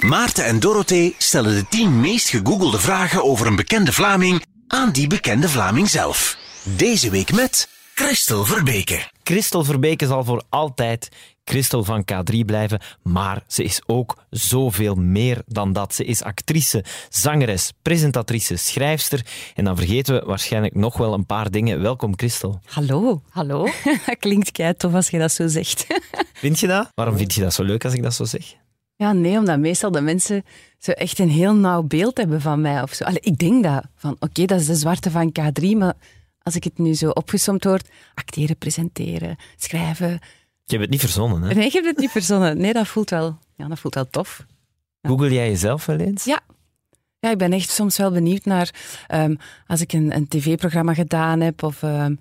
Maarten en Dorothee stellen de 10 meest gegoogelde vragen over een bekende Vlaming aan die bekende Vlaming zelf. Deze week met Christel Verbeke. Christel Verbeke zal voor altijd Christel van K3 blijven, maar ze is ook zoveel meer dan dat. Ze is actrice, zangeres, presentatrice, schrijfster en dan vergeten we waarschijnlijk nog wel een paar dingen. Welkom Christel. Hallo. Hallo. Dat klinkt kei tof als je dat zo zegt. Vind je dat? Waarom vind je dat zo leuk als ik dat zo zeg? Ja, nee, omdat meestal de mensen zo echt een heel nauw beeld hebben van mij. Of zo. Allee, ik denk dat, van oké, dat is de zwarte van K3, maar als ik het nu zo opgesomd hoor, acteren, presenteren, schrijven. Je hebt het niet verzonnen, hè? Nee, ik heb het niet verzonnen. Nee, dat voelt wel, ja, dat voelt wel tof. Google jij jezelf wel eens? Ja. Ja, ik ben echt soms wel benieuwd naar ehm, als ik een, een tv-programma gedaan heb of ehm,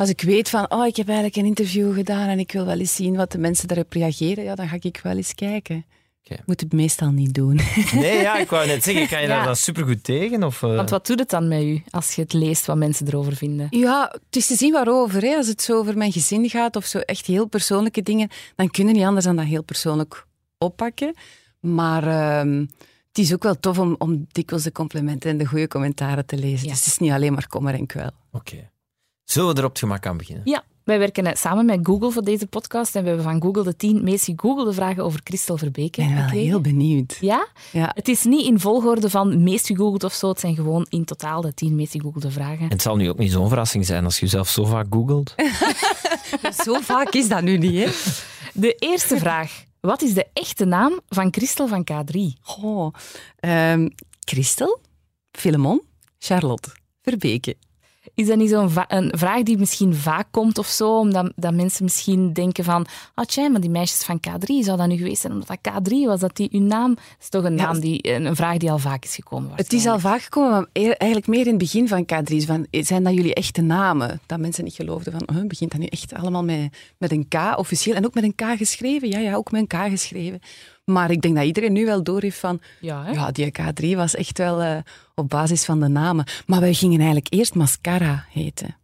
als ik weet van, oh, ik heb eigenlijk een interview gedaan en ik wil wel eens zien wat de mensen daarop reageren, ja, dan ga ik wel eens kijken. Oké. Moet het meestal niet doen. Nee, ja, ik wou net zeggen, kan je Ja. daar dan supergoed tegen? Of, eh? Want wat doet het dan met u als je het leest wat mensen erover vinden? Ja, het is te zien waarover. Hè. Als het zo over mijn gezin gaat of zo echt heel persoonlijke dingen, dan kunnen niet anders dan dat heel persoonlijk oppakken. Maar ehm, het is ook wel tof om, om dikwijls de complimenten en de goede commentaren te lezen. Ja. Dus het is niet alleen maar kommer en kwel. Oké. Zullen we er op het gemak aan beginnen? Ja, wij werken eh, samen met Google voor deze podcast en we hebben van Google de 10 meest gegoogelde vragen over Christel Verbeke Ik ben wel heel benieuwd. Ja? Ja. Het is niet in volgorde van meest gegoogeld of zo, het zijn gewoon in totaal de 10 meest gegoogelde vragen. En het zal nu ook niet zo'n verrassing zijn als je jezelf zo vaak googelt. Zo vaak is dat nu niet, hè? De eerste vraag. Wat is de echte naam van Christel van K3? Oh, ehm, Christel, Filemon, Charlotte, Verbeke. Is dat niet zo'n een vraag die misschien vaak komt of zo, omdat dat mensen misschien denken van ah tja, maar die meisjes van K3, zou dat nu geweest zijn omdat dat K3 was, dat die uw naam... Dat is toch een, Ja, naam die, een vraag die al vaak is gekomen. Het is al vaak gekomen, maar eigenlijk meer in het begin van K3. is Van, zijn dat jullie echte namen? Dat mensen niet geloofden van, huh, begint dat nu echt allemaal met, met een K officieel? En ook met een K geschreven? Ja, ja, ook met een K geschreven. Maar ik denk dat iedereen nu wel door heeft van, Ja, hè? ja, die K3 was echt wel eh, op basis van de namen. Maar wij gingen eigenlijk eerst Mascara heten.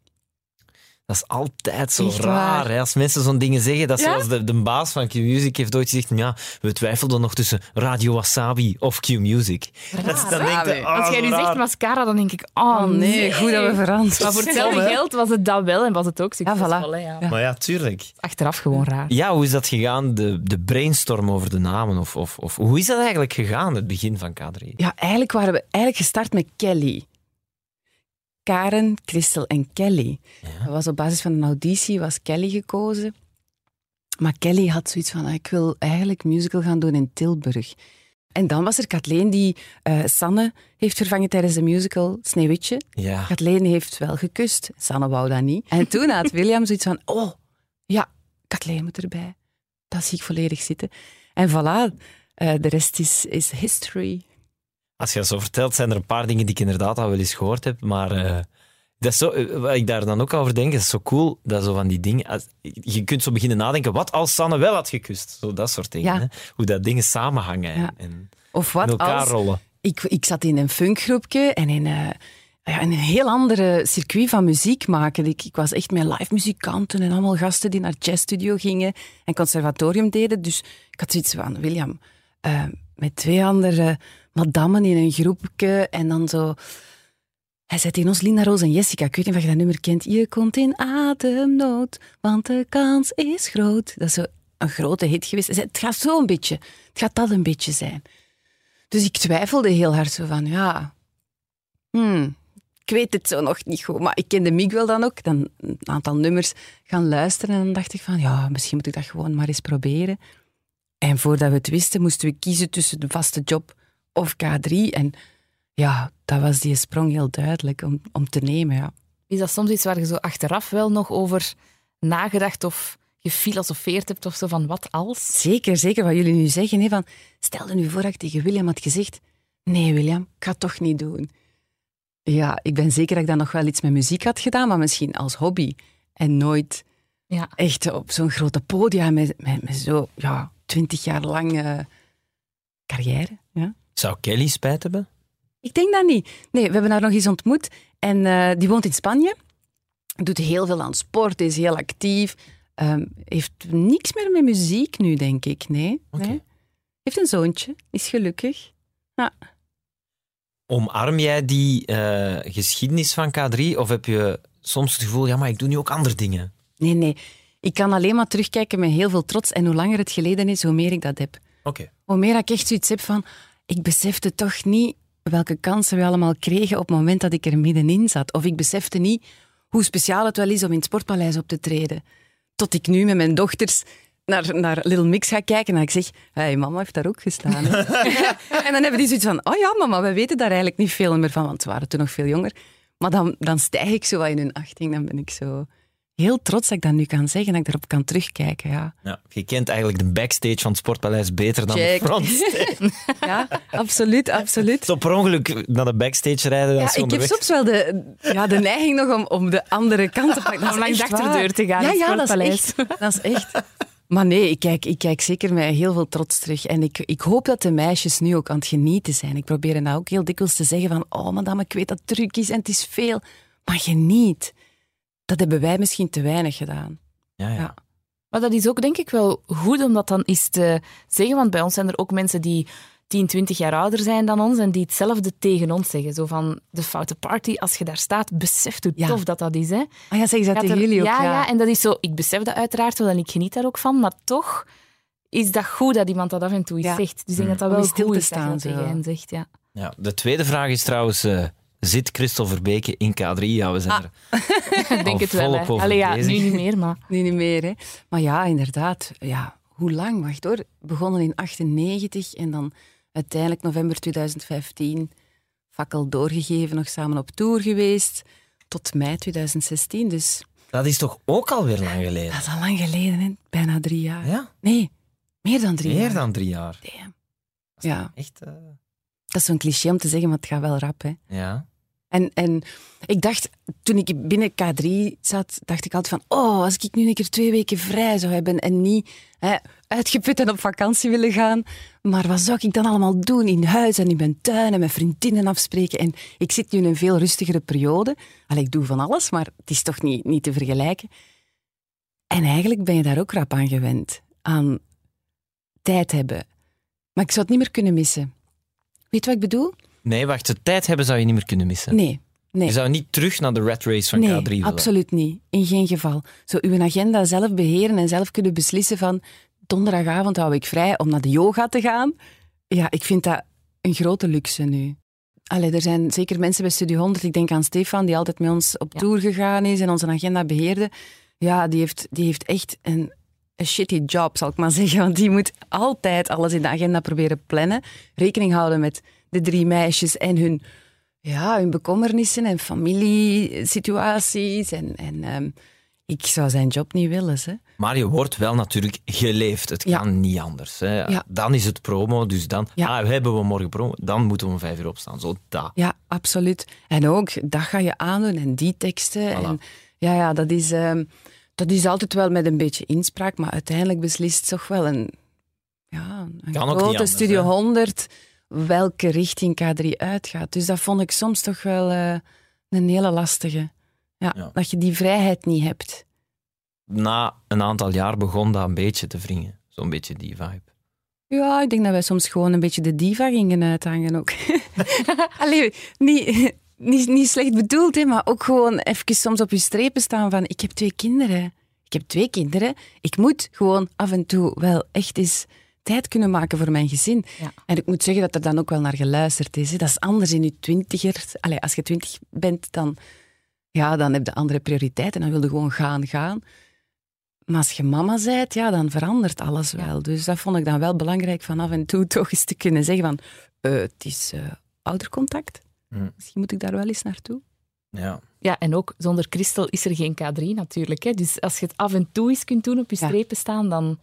Dat is altijd zo Echt raar. Hè? Als mensen zo'n dingen zeggen, dat is Ja? zoals de, de baas van Q-Music heeft ooit gezegd, ja, we twijfelden nog tussen Radio Wasabi of Q-Music. Dat is- dan denk je, Als jij nu zo zegt mascara, dan denk ik, oh, Oh nee, goed dat we veranderd Maar voor hetzelfde geld was het dat wel en was het ook succesvol. voilà. ja. Ja. Maar ja, tuurlijk. Achteraf gewoon raar. Ja, hoe is dat gegaan, de, de brainstorm over de namen? Of, of, of hoe is dat eigenlijk gegaan, het begin van K3? Ja, eigenlijk waren we eigenlijk gestart met Kelly. Karen, Christel en Kelly. Dat was op basis van een auditie, was Kelly gekozen. Maar Kelly had zoiets van, ah, ik wil eigenlijk musical gaan doen in Tilburg. En dan was er Kathleen die eh, Sanne heeft vervangen tijdens de musical Sneeuwwitje. Ja. Kathleen heeft wel gekust, Sanne wou dat niet. En toen had William zoiets van, oh, ja, Kathleen moet erbij. Dat zie ik volledig zitten. En voilà, eh, de rest is, is history. Als je dat zo vertelt, zijn er een paar dingen die ik inderdaad al wel eens gehoord heb, maar eh, dat is zo, eh, wat ik daar dan ook over denk, is zo cool, dat zo van die dingen... als- je kunt zo beginnen nadenken, wat als Sanne wel had gekust? Zo dat soort dingen. Ja. Hè? Hoe dat dingen samenhangen Ja. en, en Of in wat elkaar als... rollen. Ik, ik zat in een funkgroepje en in, eh, ja, in een heel andere circuit van muziek maken. Ik, ik was echt met live muzikanten en allemaal gasten die naar jazzstudio gingen en conservatorium deden. Dus ik had zoiets van, William, met twee andere madammen in een groepje en dan zo... Hij zei tegen ons, Linda, Roos en Jessica, ik weet niet of je dat nummer kent. Je komt in ademnood, want de kans is groot. Dat is zo een grote hit geweest. Zei, het gaat zo een beetje, het gaat dat een beetje zijn. Dus ik twijfelde heel hard zo van, ja, hmm, ik weet het zo nog niet goed. Maar ik kende Miguel dan ook, dan een aantal nummers gaan luisteren. En dan dacht ik van, ja, misschien moet ik dat gewoon maar eens proberen. En voordat we het wisten, moesten we kiezen tussen de vaste job of K3. En ja, dat was die sprong heel duidelijk om, om te nemen, ja. Is dat soms iets waar je zo achteraf wel nog over nagedacht of gefilosofeerd hebt of zo van wat als? Zeker, zeker wat jullie nu zeggen. Hè, van, stel je nu voor dat ik tegen William had gezegd... Nee, William, ik ga het toch niet doen. Ja, ik ben zeker dat ik dan nog wel iets met muziek had gedaan, maar misschien als hobby. En nooit Ja. echt op zo'n grote podium met, met, met zo ja, twintig jaar lang eh, carrière. Ja. Zou Kelly spijt hebben? Ik denk dat niet. Nee, we hebben haar nog eens ontmoet en eh, die woont in Spanje. Doet heel veel aan sport, is heel actief. Ehm, heeft niks meer met muziek nu, denk ik. Nee. Nee. Heeft een zoontje, is gelukkig. Ja. Omarm jij die eh, geschiedenis van K3 of heb je soms het gevoel, ja, maar ik doe nu ook andere dingen? Nee, nee. Ik kan alleen maar terugkijken met heel veel trots. En hoe langer het geleden is, hoe meer ik dat heb. Hoe meer ik echt zoiets heb van... Ik besefte toch niet welke kansen we allemaal kregen op het moment dat ik er middenin zat. Of ik besefte niet hoe speciaal het wel is om in het Sportpaleis op te treden. Tot ik nu met mijn dochters naar, naar Little Mix ga kijken en ik zeg, hey, mama heeft daar ook gestaan. hè." en dan hebben die zoiets van, oh ja mama, we weten daar eigenlijk niet veel meer van, want ze waren toen nog veel jonger. Maar dan, dan stijg ik zo wat in hun achting, dan ben ik zo heel trots dat ik dat nu kan zeggen, dat ik daarop kan terugkijken. Ja, Ja, je kent eigenlijk de backstage van het Sportpaleis beter dan Check. de frontstage. ja absoluut, absoluut. Zo per ongeluk naar de backstage rijden. Ja, ik heb soms wel de, ja, de neiging nog om, om de andere kant te pakken. Om langs de achterdeur te gaan Ja, het ja dat is, Sportpaleis. echt, dat is echt. Maar nee, ik kijk, ik kijk zeker met heel veel trots terug. En ik, ik hoop dat de meisjes nu ook aan het genieten zijn. Ik probeer nou ook heel dikwijls te zeggen van oh madame, ik weet dat het druk is en het is veel. Maar geniet. Dat hebben wij misschien te weinig gedaan. Ja, ja. Ja. Maar dat is ook denk ik wel goed om dat dan eens te zeggen, want bij ons zijn er ook mensen die 10, 20 jaar ouder zijn dan ons en die hetzelfde tegen ons zeggen. Zo van, de foute party, als je daar staat, beseft hoe Ja. tof dat dat is. Hè? Ah ja, zeggen ze dat tegen er- jullie ook? ja, ja, en dat is zo, ik besef dat uiteraard wel en ik geniet daar ook van, maar toch is dat goed dat iemand dat af en toe eens Ja. zegt. Dus ik denk dat dat Om wel stil goed te is dat je staan, dat tegen zo. hen zegt. Ja. Ja, de tweede vraag is trouwens, eh, zit Christel Verbeke in K3? Ja, we zijn Ah. er Ik denk al het wel. volop Hè. over Allee, ja, bezig. nu niet meer, maar... Nu niet meer, hè. Maar ja, inderdaad. Ja, hoe lang? Wacht hoor. Begonnen in 98 en dan uiteindelijk november 2015 fakkel doorgegeven, nog samen op tour geweest. Tot mei 2016, dus Dat is toch ook alweer lang geleden? dat is al lang geleden, hè? bijna drie jaar. Ja, Nee, meer dan drie meer jaar. dan drie jaar. Damn. Dat is Ja. Echt, eh, Dat is zo'n cliché om te zeggen, maar het gaat wel rap. Hè. ja. En, en ik dacht, toen ik binnen K3 zat, dacht ik altijd van, oh, als ik nu een keer twee weken vrij zou hebben en niet hè, uitgeput en op vakantie willen gaan, maar wat zou ik dan allemaal doen in huis en in mijn tuin en met vriendinnen afspreken? En ik zit nu in een veel rustigere periode. Ik doe van alles, maar het is toch niet, niet te vergelijken. En eigenlijk ben je daar ook rap aan gewend, aan tijd hebben. Maar ik zou het niet meer kunnen missen. Weet wat ik bedoel? Nee, wacht, de tijd hebben zou je niet meer kunnen missen. Nee, nee. Je zou niet terug naar de rat race van nee, K3 willen. absoluut niet. In geen geval. Zo uw agenda zelf beheren en zelf kunnen beslissen van donderdagavond hou ik vrij om naar de yoga te gaan. Ja, ik vind dat een grote luxe nu. Allee, er zijn zeker mensen bij Studio 100, ik denk aan Stefan, die altijd met ons op Ja. tour gegaan is en onze agenda beheerde. Ja, die heeft, die heeft echt een, een shitty job, zal ik maar zeggen. Want die moet altijd alles in de agenda proberen plannen. Rekening houden met de drie meisjes en hun ja, hun bekommernissen en familiesituaties. En, en ehm, ik zou zijn job niet willen. Hè. Maar je wordt wel natuurlijk geleefd. Het Ja. kan niet anders. Hè. Ja. Dan is het promo, dus dan Ja. ah, hebben we morgen promo. Dan moeten we om vijf uur opstaan. Zo, dat. Ja, absoluut. En ook, dat ga je aandoen en die teksten. Voilà. En, ja, ja dat, is, ehm, dat is altijd wel met een beetje inspraak, maar uiteindelijk beslist toch wel een, ja, een Kan grote Studio hè? 100 welke richting K3 uitgaat. Dus dat vond ik soms toch wel eh, een hele lastige. Ja, Ja. Dat je die vrijheid niet hebt. Na een aantal jaar begon dat een beetje te wringen. Zo'n beetje die vibe. Ja, ik denk dat wij soms gewoon een beetje de diva gingen uithangen ook. Allee, niet, niet, niet slecht bedoeld, hè, maar ook gewoon even soms op je strepen staan van ik heb twee kinderen. Ik heb twee kinderen. Ik moet gewoon af en toe wel echt eens tijd kunnen maken voor mijn gezin. Ja. En ik moet zeggen dat er dan ook wel naar geluisterd is. Hè. Dat is anders in je twintiger. Allee, als je twintig bent, dan, ja, dan heb je andere prioriteiten. Dan wil je gewoon gaan, gaan. Maar als je mama bent, ja, dan verandert alles wel. Dus dat vond ik dan wel belangrijk van af en toe toch eens te kunnen zeggen van eh, het is eh, oudercontact. Hm. Misschien moet ik daar wel eens naartoe. Ja. Ja, en ook zonder Christel is er geen K3 natuurlijk. Hè. Dus als je het af en toe eens kunt doen op je Ja. strepen staan, dan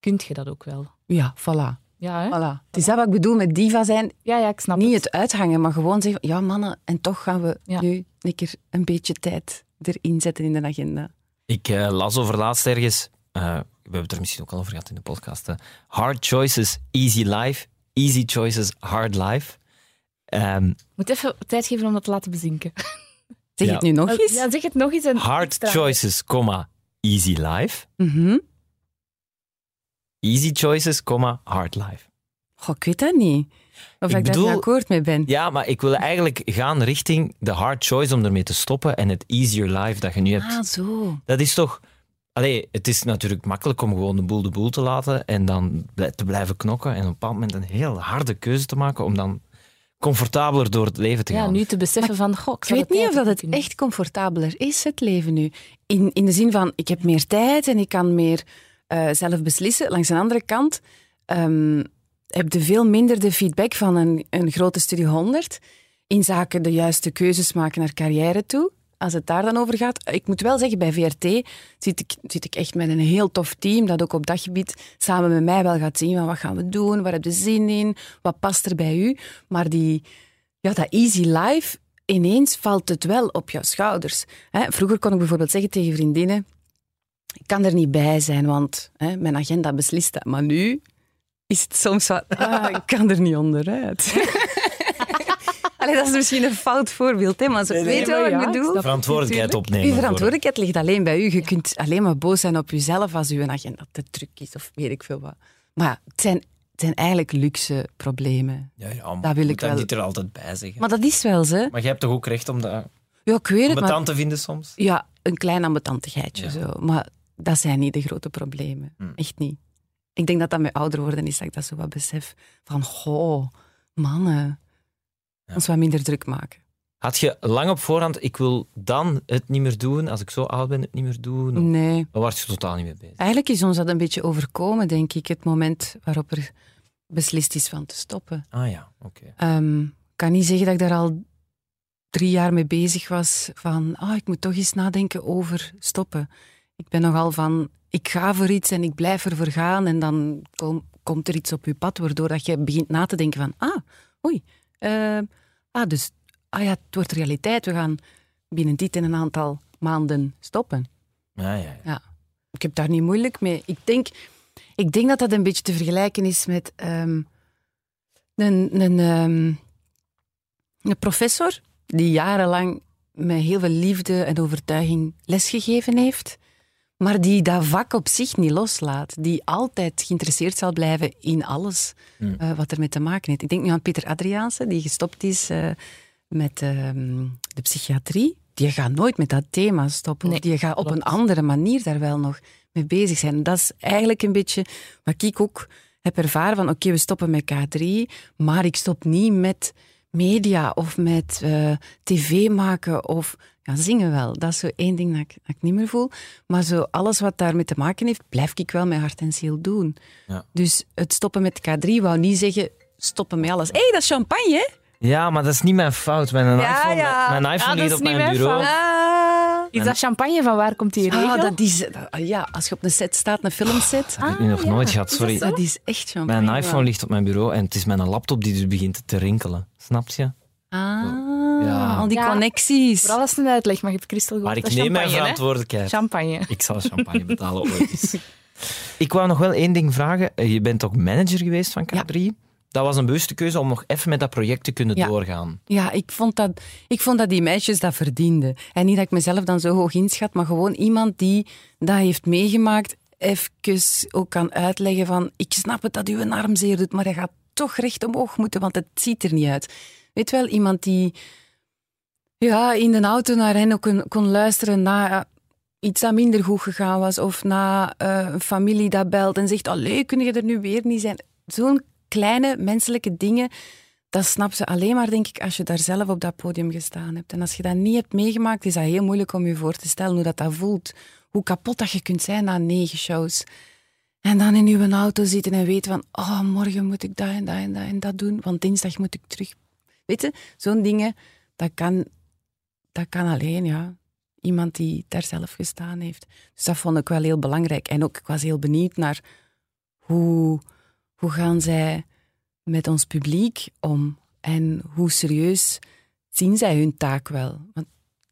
kun je dat ook wel. Ja, voilà. Ja, hè? voilà. Het is dat wat ik bedoel met diva zijn. ja, ja ik snap Niet het. het uithangen, maar gewoon zeggen ja mannen, en toch gaan we Ja. nu een keer een beetje tijd erin zetten in de agenda. Ik eh, las over laatst ergens, eh, we hebben het er misschien ook al over gehad in de podcast, hè. hard choices, easy life, easy choices, hard life. Ehm, moet even tijd geven om dat te laten bezinken. Zeg Ja. het nu nog eens. Ja, zeg het nog eens. En hard extra. choices, comma, easy life. Mhm. Easy choices, comma, hard life. Goh, ik weet dat niet. Of Ik ik, daar bedoel- niet akkoord mee ben. Ja, maar ik wil eigenlijk gaan richting de hard choice om ermee te stoppen en het easier life dat je nu hebt. Ah, zo. Dat is toch... Allee, het is natuurlijk makkelijk om gewoon de boel de boel te laten en dan te blijven knokken en op een bepaald moment een heel harde keuze te maken om dan comfortabeler door het leven te Ja, gaan. nu te beseffen van, goh, ik Ik weet niet of dat het echt comfortabeler is, het leven nu. In, in de zin van, ik heb meer tijd en ik kan meer eh, zelf beslissen. Langs de andere kant ehm, heb je veel minder de feedback van een, een grote studie 100 in zaken de juiste keuzes maken naar carrière toe. Als het daar dan over gaat. Ik moet wel zeggen, bij VRT zit ik, zit ik echt met een heel tof team dat ook op dat gebied samen met mij wel gaat zien van wat gaan we doen, waar heb je zin in, wat past er bij u. Maar die, ja, dat easy life, ineens valt het wel op jouw schouders. Hè, vroeger kon ik bijvoorbeeld zeggen tegen vriendinnen, ik kan er niet bij zijn, want hè, mijn agenda beslist dat. Maar nu is het soms wat, ah, ik kan er niet onderuit. Allee, dat is misschien een fout voorbeeld, hè, maar zo, weet je wat ja, ik bedoel? Verantwoordelijkheid opnemen. Uw voor- verantwoordelijkheid ligt alleen bij u. Je kunt alleen maar boos zijn op jezelf als uw agenda te druk is of weet ik veel wat. Maar ja, het zijn, het zijn eigenlijk luxe problemen. Ja, ja, maar Dat wil je ik wel. niet er altijd bij zeggen. Maar dat is wel zo. Maar je hebt toch ook recht om dat Ja, ik weet het, maar ambetant te vinden soms? Ja, een klein ambetantigheidje Ja. zo. Maar dat zijn niet de grote problemen. Hm. Echt niet. Ik denk dat dat met ouder worden is, dat ik dat zo wat besef. Van, goh, mannen, Ja. ons wat minder druk maken. Had je lang op voorhand, ik wil dan het niet meer doen, als ik zo oud ben, het niet meer doen? Of Nee. Daar was je totaal niet mee bezig? Eigenlijk is ons dat een beetje overkomen, denk ik, het moment waarop er beslist is van te stoppen. Ah ja, oké. Ehm, Ik kan niet zeggen dat ik daar al drie jaar mee bezig was van, ah, ik moet toch eens nadenken over stoppen. Ik ben nogal van, ik ga voor iets en ik blijf ervoor gaan en dan kom- komt er iets op je pad waardoor dat je begint na te denken van, ah, oei, eh, ah, dus, ah ja, het wordt realiteit. We gaan binnen dit en een aantal maanden stoppen. Ja, ja, ja. Ik heb daar niet moeilijk mee. Ik denk, ik denk dat dat een beetje te vergelijken is met ehm, een, een, ehm, een professor die jarenlang met heel veel liefde en overtuiging lesgegeven heeft, maar die dat vak op zich niet loslaat. Die altijd geïnteresseerd zal blijven in alles eh, wat ermee te maken heeft. Ik denk nu aan Peter Adriaanse, die gestopt is eh, met ehm, de psychiatrie. Die gaat nooit met dat thema stoppen. Nee, die gaat op klopt. een andere manier daar wel nog mee bezig zijn. Dat is eigenlijk een beetje wat ik ook heb ervaren van oké, we stoppen met K3, maar ik stop niet met media of met eh, tv maken of ja, zingen wel. Dat is zo één ding dat ik, dat ik niet meer voel. Maar zo alles wat daarmee te maken heeft, blijf ik wel met hart en ziel doen. Ja. Dus het stoppen met K3 wou niet zeggen stoppen met alles. Hé, hey, dat is champagne, hè? Ja, maar dat is niet mijn fout. Mijn Ja, iPhone, ja. Mijn Ja, iPhone ligt op niet mijn mijn bureau. fout. Is dat champagne? Van waar komt die regel? Ah, dat is, ja, als je op een set staat, een filmset, Dat heb ik nu nog ja. nooit gehad, Is dat sorry. dat is echt champagne. Mijn iPhone ligt op mijn bureau en het is mijn laptop die dus begint te rinkelen. Snap je? Ah, Ja. al die Ja. connecties. Vooral als het een uitleg, maar je hebt Christel gehoord. Maar ik neem mijn hè? verantwoordelijkheid. Champagne. Ik zal champagne betalen ooit eens. Ik wou nog wel één ding vragen. Je bent ook manager geweest van K3. Dat was een bewuste keuze om nog even met dat project te kunnen Ja. doorgaan. Ja, ik vond, dat, ik vond dat die meisjes dat verdienden. En niet dat ik mezelf dan zo hoog inschat, maar gewoon iemand die dat heeft meegemaakt, even ook kan uitleggen van ik snap het dat u een arm zeer doet, maar hij gaat toch recht omhoog moeten, want het ziet er niet uit. Weet wel, iemand die ja, in de auto naar hen ook kon, kon luisteren na eh, iets dat minder goed gegaan was, of na eh, een familie dat belt en zegt, allee, kun je er nu weer niet zijn? Zo'n kleine menselijke dingen, dat snap ze alleen maar, denk ik, als je daar zelf op dat podium gestaan hebt. En als je dat niet hebt meegemaakt, is dat heel moeilijk om je voor te stellen hoe dat, dat voelt. Hoe kapot dat je kunt zijn na negen shows. En dan in je auto zitten en weten van, oh, morgen moet ik dat en dat en dat en dat doen, want dinsdag moet ik terug. Weet je, zo'n dingen, dat kan, dat kan alleen, ja. Iemand die daar zelf gestaan heeft. Dus dat vond ik wel heel belangrijk. En ook, ik was heel benieuwd naar hoe, hoe gaan zij met ons publiek om? En hoe serieus zien zij hun taak wel? Want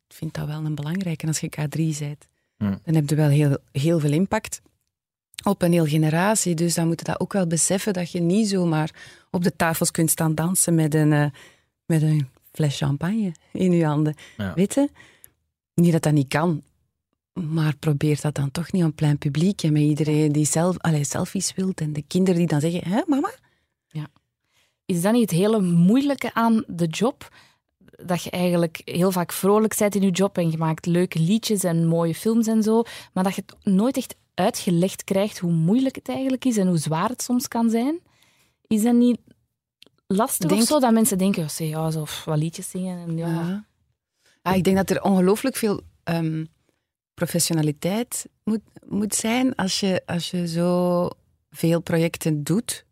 ik vind dat wel een belangrijke. En als je K3 bent, dan heb je wel heel, heel veel impact op een hele generatie. Dus dan moet je dat ook wel beseffen, dat je niet zomaar op de tafels kunt staan dansen met een, eh, met een fles champagne in je handen. Ja. Weet je? Niet dat dat niet kan, Maar probeer dat dan toch niet aan plein publiek en met iedereen die zelf, allee, selfies wilt en de kinderen die dan zeggen, hè mama? Is dat niet het hele moeilijke aan de job? Dat je eigenlijk heel vaak vrolijk bent in je job en je maakt leuke liedjes en mooie films en zo, maar dat je het nooit echt uitgelegd krijgt hoe moeilijk het eigenlijk is en hoe zwaar het soms kan zijn. Is dat niet lastig Denk- of zo? Dat mensen denken, ja, zeg, ja, zo pff, wat liedjes zingen. En, ja. Ja. Ja, ik denk dat er ongelooflijk veel ehm, professionaliteit moet, moet zijn als je, als je zo veel projecten doet.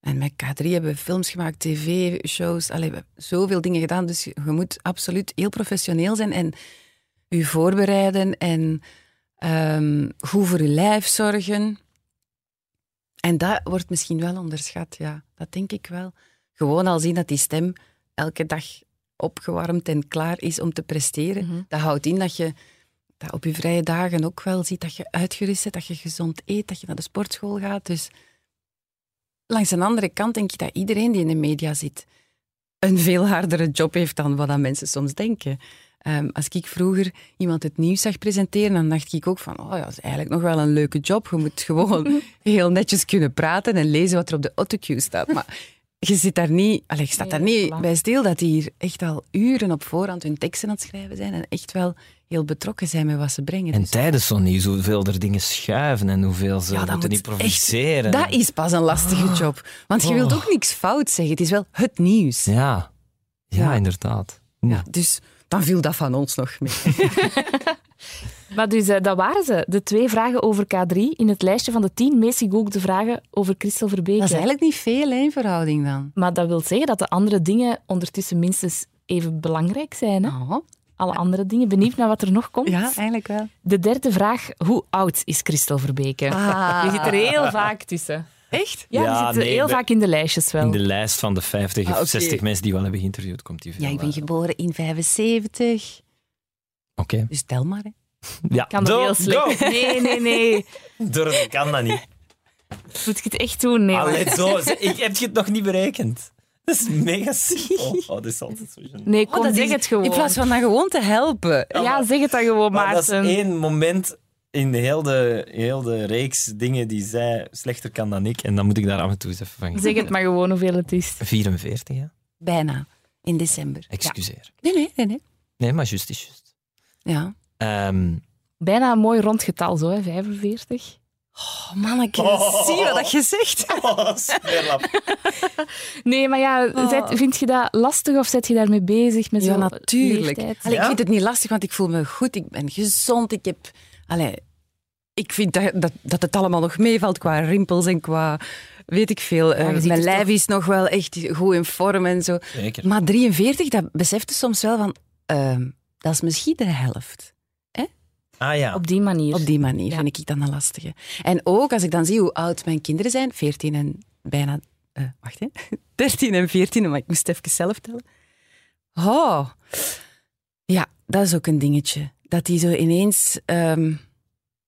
En met K3 hebben we films gemaakt, tv-shows, we hebben zoveel dingen gedaan. Dus je, je moet absoluut heel professioneel zijn en je voorbereiden en ehm, goed voor je lijf zorgen. En dat wordt misschien wel onderschat, ja. Dat denk ik wel. Gewoon al zien dat die stem elke dag opgewarmd en klaar is om te presteren. Mhm. Dat houdt in dat je op je vrije dagen ook wel ziet dat je uitgerust bent, dat je gezond eet, dat je naar de sportschool gaat. Dus langs een andere kant denk ik dat iedereen die in de media zit een veel hardere job heeft dan wat mensen soms denken. Ehm, als ik vroeger iemand het nieuws zag presenteren, dan dacht ik ook van, oh ja, dat is eigenlijk nog wel een leuke job. Je moet gewoon heel netjes kunnen praten en lezen wat er op de autocue staat. Maar je zit daar niet, allee, je staat daar niet bij stil dat die hier echt al uren op voorhand hun teksten aan het schrijven zijn en echt wel heel betrokken zijn met wat ze brengen. En Dus tijdens zo'n nieuws, hoeveel er dingen schuiven en hoeveel ze Ja, dat moeten moet improviseren. dat is pas een lastige job. Want je wilt Oh. ook niks fout zeggen. Het is wel het nieuws. Ja. ja, Ja. inderdaad. Ja, dus dan viel dat van ons nog mee. Maar dus, eh, dat waren ze. De twee vragen over K3 in het lijstje van de tien meest gegoogelde vragen over Christel Verbeke. Dat is eigenlijk niet veel hè, in verhouding dan. Maar dat wil zeggen dat de andere dingen ondertussen minstens even belangrijk zijn. Hè? Oh, Alle andere dingen. Benieuwd naar wat er nog komt. ja, eigenlijk wel. De derde vraag. Hoe oud is Christel Verbeke? Ah. Je zit er heel vaak tussen. Echt? Ja, Ja, je zit nee, heel vaak in de lijstjes wel. In de lijst van de 50 Ah, of oké. 60 mensen die we al hebben geïnterviewd, komt die veel. Ja, ik ben geboren in 75. Oké. Dus tel maar. Hè. Ja, kan dat heel slecht. go. Nee, nee, nee. Durf, kan dat niet. Moet ik het echt doen? Nee, Allee, zo, ik heb je het nog niet berekend. Dat is mega simpel. Oh, dit is altijd zo gênant. Nee, kom, Oh, dat zeg is- het gewoon. In plaats van dat gewoon te helpen. Ja, zeg het dan gewoon, Maar dat is Maarten. één moment in de hele, heel de reeks dingen die zij slechter kan dan ik. En dan moet ik daar af en toe eens even van Zeg het maar gewoon hoeveel het is. 44, ja. Bijna. In december. Excuseer. Nee, nee, nee. nee. Nee, maar juist is juist. Ja. Ehm, Bijna een mooi rond getal, zo, hè? 45. Oh, manneke, Oh. zie je wat je zegt? oh. Nee, maar ja, Oh. zet- vind je dat lastig of zet je daarmee bezig met Ja, zo'n natuurlijk. Allee, Ja? Ik vind het niet lastig, want ik voel me goed. Ik ben gezond. Ik heb... Allee, ik vind dat, dat, dat het allemaal nog meevalt qua rimpels en qua... Weet ik veel. Ja, Eh, mijn lijf toch- is nog wel echt goed in vorm en zo. Zeker. Maar 43, dat beseft je soms wel van... ehm, dat is misschien de helft. Ah ja. Op die manier. Op die manier Ja. vind ik dan een lastige. En ook als ik dan zie hoe oud mijn kinderen zijn, 14 en bijna, eh, wacht hè, 13 en 14, maar ik moest even zelf tellen. Oh, ja, dat is ook een dingetje. Dat die zo ineens ehm,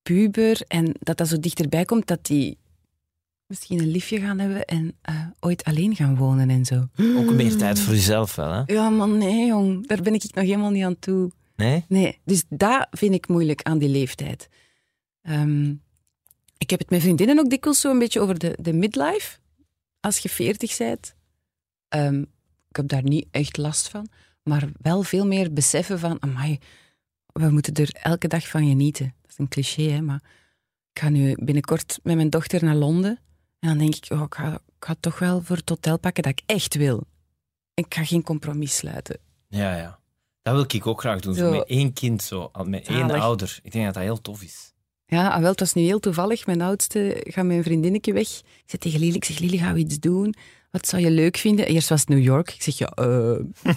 puber en dat dat zo dichterbij komt, dat die misschien een liefje gaan hebben en eh, ooit alleen gaan wonen en zo. Ook meer tijd voor jezelf wel, hè? Ja, man, nee, jong, daar ben ik nog helemaal niet aan toe. Nee? Nee, dus dat vind ik moeilijk aan die leeftijd. Ehm, ik heb het met vriendinnen ook dikwijls zo een beetje over de, de midlife. Als je veertig bent. Ehm, ik heb daar niet echt last van. Maar wel veel meer beseffen van... Amai, we moeten er elke dag van genieten. Dat is een cliché, hè, maar... Ik ga nu binnenkort met mijn dochter naar Londen. En dan denk ik, oh, ik, ga, ik ga toch wel voor het hotel pakken dat ik echt wil. Ik ga geen compromis sluiten. Ja, ja. Dat wil ik ook graag doen. Zo. Met één kind, zo. Met één Zalig. ouder. Ik denk dat dat heel tof is. Ja, ah, wel, het was nu heel toevallig. Mijn oudste gaat met een vriendinnetje weg. Ik zei tegen Lili, ik zeg, Lili, gaan we iets doen? Wat zou je leuk vinden? Eerst was het New York. Ik zeg, ja,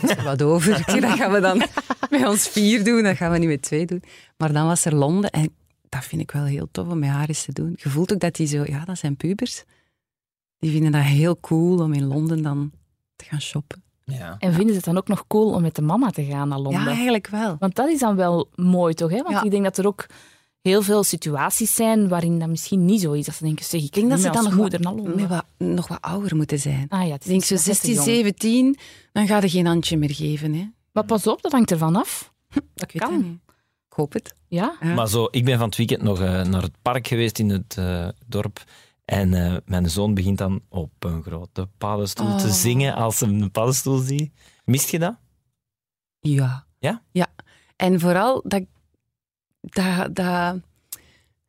is er wat over? Ik zeg, dat gaan we dan met ons vier doen. Dat gaan we niet met twee doen. Maar dan was er Londen. En dat vind ik wel heel tof om met haar eens te doen. Je voelt ook dat die zo... Ja, dat zijn pubers. Die vinden dat heel cool om in Londen dan te gaan shoppen. Ja. En vinden ze het dan ook nog cool om met de mama te gaan naar Londen? Ja, eigenlijk wel. Want dat is dan wel mooi, toch? Hè? Want Ja. ik denk dat er ook heel veel situaties zijn waarin dat misschien niet zo is. Dat ze denken, zeg, ik Ik denk dat ze dan nog moeder wat, naar Londen. met wat, nog wat ouder moeten zijn. Ah ja, het Ik is denk zo nog net te 16, jong. 17, dan ga je geen handje meer geven. Hè. Maar pas op, dat hangt ervan af. Ik weet kan. dat niet. Ik hoop het. Ja? Ja. Maar zo, ik ben van het weekend nog eh, naar het park geweest in het eh, dorp. En eh, mijn zoon begint dan op een grote paddenstoel te Oh. zingen als hij een paddenstoel ziet. Mist je dat? Ja. Ja? Ja. En vooral dat... dat, dat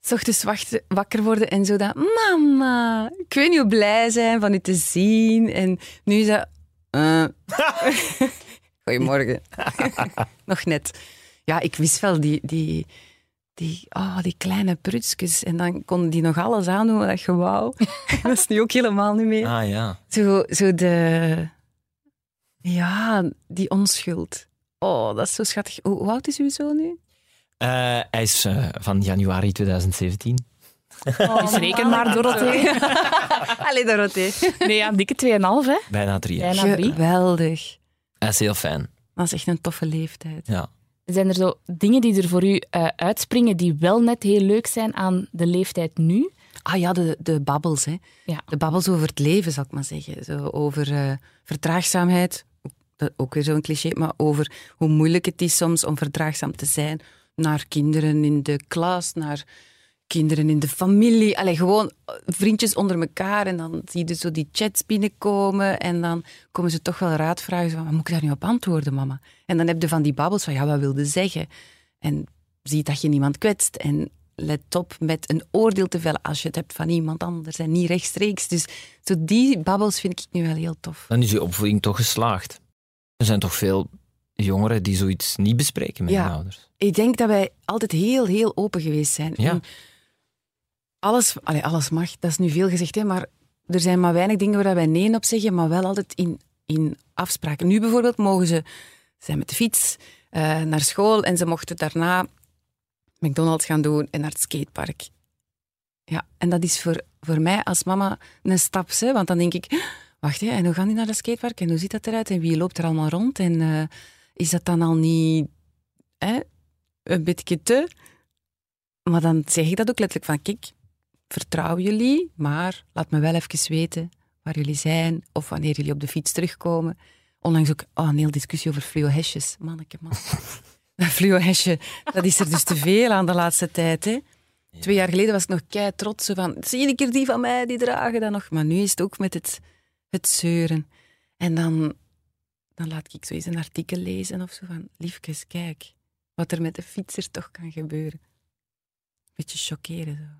s ochtends wachten- wakker worden en zo dat... Mama, ik weet niet hoe blij zijn van u te zien. En nu is dat... eh. Goedemorgen. Nog net. Ja, ik wist wel die... die die, oh, die kleine prutsjes. En dan konden die nog alles aandoen wat je wou. dat is nu ook helemaal niet meer. Ah ja. Zo, zo de... Ja, die onschuld. Oh, dat is zo schattig. Hoe, hoe oud is uw zoon nu? Eh, hij is eh, van januari 2017. Dus reken maar, Dorothee. Allee, Dorothee. Nee, ja, dikke 2,5 hè. Bijna drie jaar. Bijna drie. Geweldig. Hij is heel fijn. Dat is echt een toffe leeftijd. Ja. Zijn er zo dingen die er voor u eh, uitspringen die wel net heel leuk zijn aan de leeftijd nu? Ah ja, de, de babbels. Hè. Ja. De babbels over het leven, zal ik maar zeggen. Zo over verdraagzaamheid. Dat, ook weer zo'n cliché, maar over hoe moeilijk het is soms om verdraagzaam te zijn naar kinderen in de klas, naar kinderen in de familie. Allee, gewoon eh, vriendjes onder elkaar. En dan zie je zo die chats binnenkomen. En dan komen ze toch wel raad vragen. Van, "Wat moet ik daar nu op antwoorden, mama? En dan heb je van die babbels van, ja, wat wilde zeggen? En zie dat je niemand kwetst. En let op met een oordeel te vellen als je het hebt van iemand anders en niet rechtstreeks. Dus zo die babbels vind ik nu wel heel tof. Dan is je opvoeding toch geslaagd. Er zijn toch veel jongeren die zoiets niet bespreken met Ja. hun ouders. Ik denk dat wij altijd heel, heel open geweest zijn. Ja. En Alles, allee, alles mag, dat is nu veel gezegd, hè, maar er zijn maar weinig dingen waar wij nee op zeggen, maar wel altijd in, in afspraken. Nu bijvoorbeeld mogen ze zijn met de fiets eh, naar school en ze mochten daarna McDonald's gaan doen en naar het skatepark. Ja, en dat is voor, voor mij als mama een stap, hè, want dan denk ik, wacht, hè, en hoe gaan die naar dat skatepark en hoe ziet dat eruit en wie loopt er allemaal rond en eh, is dat dan al niet hè, een beetje te? Maar dan zeg ik dat ook letterlijk van, kijk, vertrouw jullie, maar laat me wel even weten waar jullie zijn of wanneer jullie op de fiets terugkomen. Onlangs ook oh, een hele discussie over fluo-hesjes. Manneke, man. Dat fluo-hesje, dat is er dus te veel aan de laatste tijd. Hè? Twee jaar geleden was ik nog kei trots van, zie je een keer die van mij, die dragen dat nog. Maar nu is het ook met het, het zeuren. En dan, dan laat ik zo eens een artikel lezen of zo van, liefjes, kijk, wat er met de fietser toch kan gebeuren. Beetje chockeren zo.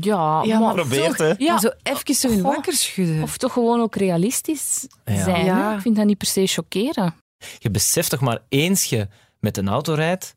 Ja, Ja, maar, Probeert, hè? ja, Maar zo even zo in Goh. wakker schudden. of toch gewoon ook realistisch Ja. zijn. Ja. Ik vind dat niet per se chockeren. Je beseft toch maar eens je met een auto rijdt,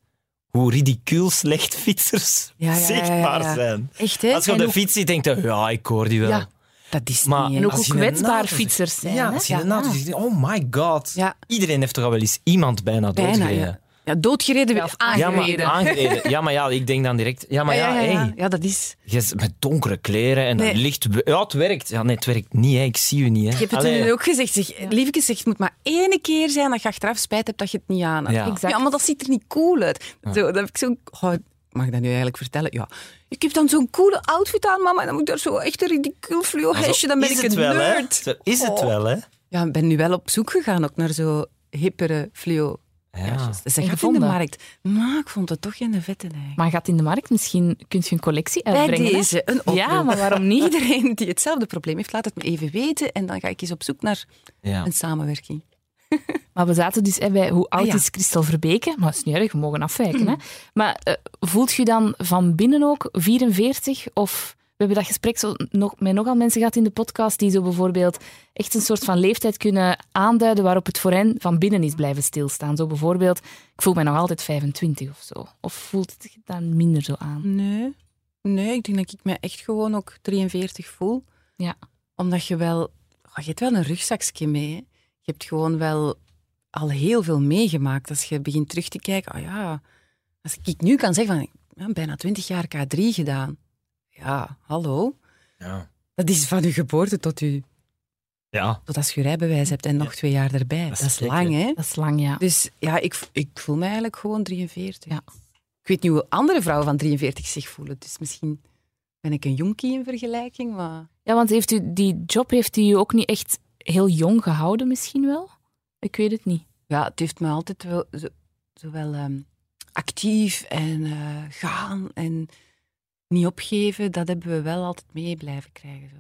hoe ridicuul slecht fietsers Ja, ja, ja, ja, zichtbaar ja. zijn. Echt, hè? Als je op de fiets zit, denk je, ja, ik hoor die wel. Ja, dat is Maar- niet, En ook Als hoe kwetsbaar auto ziet- fietsers zijn. Ja, als je een Ja. auto ziet, oh my god. Ja. Iedereen heeft toch al wel eens iemand bijna Bijna, doodgereden. Ja. Doodgereden, Ja, of of Ja, maar aangereden. Ja, maar ja, ik denk dan direct... Ja, maar ja, ja, ja, hey, ja, dat is... je met donkere kleren en Nee. dan licht... Ja, het werkt. Ja, nee, het werkt niet, hè. Ik zie u niet, hè. Je hebt het Allee. toen ook gezegd. Zeg, Lieveke zegt, het moet maar één keer zijn dat je achteraf spijt hebt dat je het niet aan had. Ja. Exact. Ja, maar dat ziet er niet cool uit. Zo, dan heb ik zo... Oh, mag ik dat nu eigenlijk vertellen? Ja. Ik heb dan zo'n coole outfit aan, mama, en dan moet ik daar zo echt een ridicuul fluo hesje, dan ben ik het een wel, hè. nerd. Zo is het Oh. wel, hè. Ja, ik ben nu wel op zoek gegaan ook naar zo hippere fluo Ja. Dus gaat in de markt. Maar ik vond het toch geen vette eigenlijk. Maar gaat in de markt misschien kun je een collectie Bij uitbrengen. hè? deze, een oproep. Ja, maar waarom niet? Iedereen die hetzelfde probleem heeft, laat het me even weten. En dan ga ik eens op zoek naar Ja. een samenwerking. Maar we zaten dus hè, bij hoe oud Ah, ja. is Christel Verbeke? Maar dat is niet erg, we mogen afwijken. Hè? Maar eh, voelt je dan van binnen ook 44? Of hebben dat gesprek zo nog, met nogal mensen gehad in de podcast die zo bijvoorbeeld echt een soort van leeftijd kunnen aanduiden waarop het voor hen van binnen is blijven stilstaan. Zo bijvoorbeeld, ik voel mij nog altijd 25 of zo. Of voelt het je dan minder zo aan? Nee. Nee, ik denk dat ik me echt gewoon ook 43 voel. Ja. Omdat je wel... oh, je hebt wel een rugzakje mee. hè. Je hebt gewoon wel al heel veel meegemaakt. Als je begint terug te kijken, oh ja... Als ik nu kan zeggen van, ja, bijna 20 jaar K3 gedaan. Ja, hallo. Ja. Dat is van je geboorte tot, u, Ja. tot als je rijbewijs hebt en nog twee jaar erbij. Dat Dat is lang, hè? hè? Dat is lang, ja. Dus ja, ik, ik voel me eigenlijk gewoon 43. Ja. Ik weet niet hoe andere vrouwen van 43 zich voelen. Dus misschien ben ik een jonkie in vergelijking. Maar Ja, want heeft u, die job heeft u ook niet echt heel jong gehouden misschien wel? Ik weet het niet. ja, het heeft me altijd wel zo, zowel ehm, actief en eh, gaan en niet opgeven, dat hebben we wel altijd mee blijven krijgen. Zo.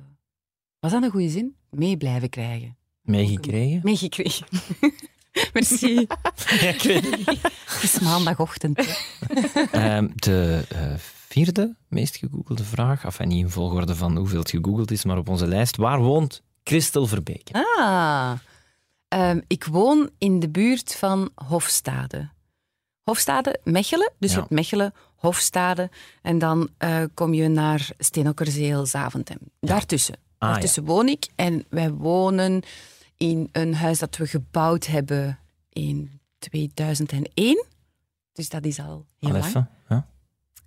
Was dat een goede zin? Mee blijven krijgen. Meegekregen? Meegekregen. Merci. Ja, ik weet het is maandagochtend. Ehm, de eh, vierde meest gegoogelde vraag, enfin niet in volgorde van hoeveel het gegoogeld is, maar op onze lijst. Waar woont Christel Verbeke? Ah, Ehm, ik woon in de buurt van Hofstade. Hofstade, Mechelen. Dus Ja. je hebt Mechelen, Hofstade. En dan eh, kom je naar Steenokkerzeel, Zaventem. Daartussen. Ah, Daartussen woon ik. En wij wonen in een huis dat we gebouwd hebben in 2001. Dus dat is al heel Al lang. even. Ja.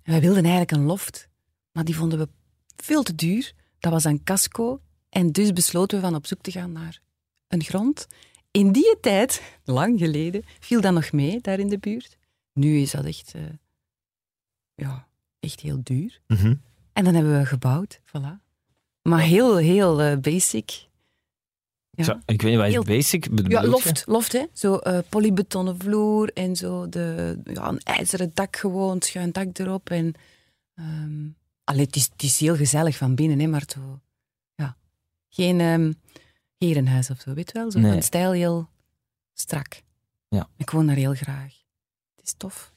Wij wilden eigenlijk een loft, maar die vonden we veel te duur. Dat was een casco. En dus besloten we van op zoek te gaan naar een grond. In die tijd, lang geleden, viel dat nog mee daar in de buurt. Nu is dat echt, eh, ja, echt heel duur. Mhm. En dan hebben we gebouwd, voilà. Maar heel, heel eh, basic. Ja. Zo, ik weet niet wat Heel- basic bedoelt Ja, je? loft, loft hè. Zo eh, polybetonnen vloer en zo de, ja, een ijzeren dak gewoon, schuin dak erop. En, allee, het, is, het is heel gezellig van binnen, hè, maar zo, ja. geen ehm, herenhuis of zo, weet je wel? Zo Nee. van stijl heel strak. Ja. Ik woon daar heel graag. Het is tof.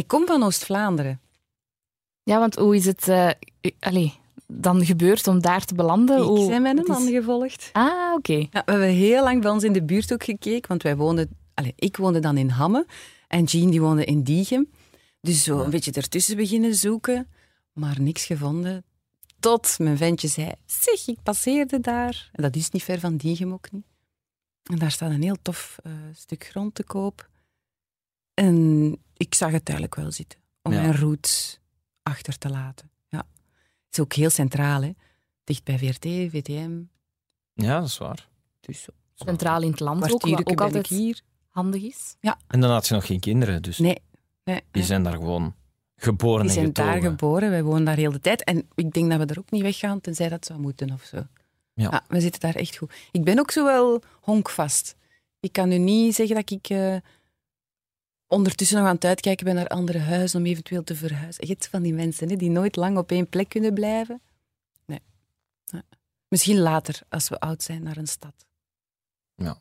Ik kom van Oost-Vlaanderen. Ja, want hoe is het eh, u- dan gebeurd om daar te belanden? Ik Hoe- ben met een is- man gevolgd. Ah, oké. Ja, we hebben heel lang bij ons in de buurt ook gekeken, want wij woonden, allez, ik woonde dan in Hamme en Jean die woonde in Diegem. Dus zo een beetje ertussen beginnen zoeken, maar niks gevonden. Tot mijn ventje zei, zeg, ik passeerde daar. En dat is niet ver van Diegem ook niet. En daar staat een heel tof eh, stuk grond te koop. En ik zag het duidelijk wel zitten, om Ja. mijn roots achter te laten. Ja. Het is ook heel centraal, hè. dicht bij VRT, VTM. Ja, dat is waar. Dus zo. Centraal in het land ook, wat ook altijd ik hier. handig is. En dan had je nog geen kinderen, dus Nee, nee, die nee. zijn daar gewoon geboren die en zijn getogen. daar geboren. Wij wonen daar heel de tijd. En ik denk dat we er ook niet weggaan, tenzij dat zou moeten of zo. Ja. we zitten daar echt goed. Ik ben ook zo wel honkvast. Ik kan nu niet zeggen dat ik eh, ondertussen nog aan het uitkijken ben naar andere huizen om eventueel te verhuizen. Je hebt van die mensen hè, die nooit lang op één plek kunnen blijven. Nee. Nee. Misschien later, als we oud zijn, naar een stad. Ja.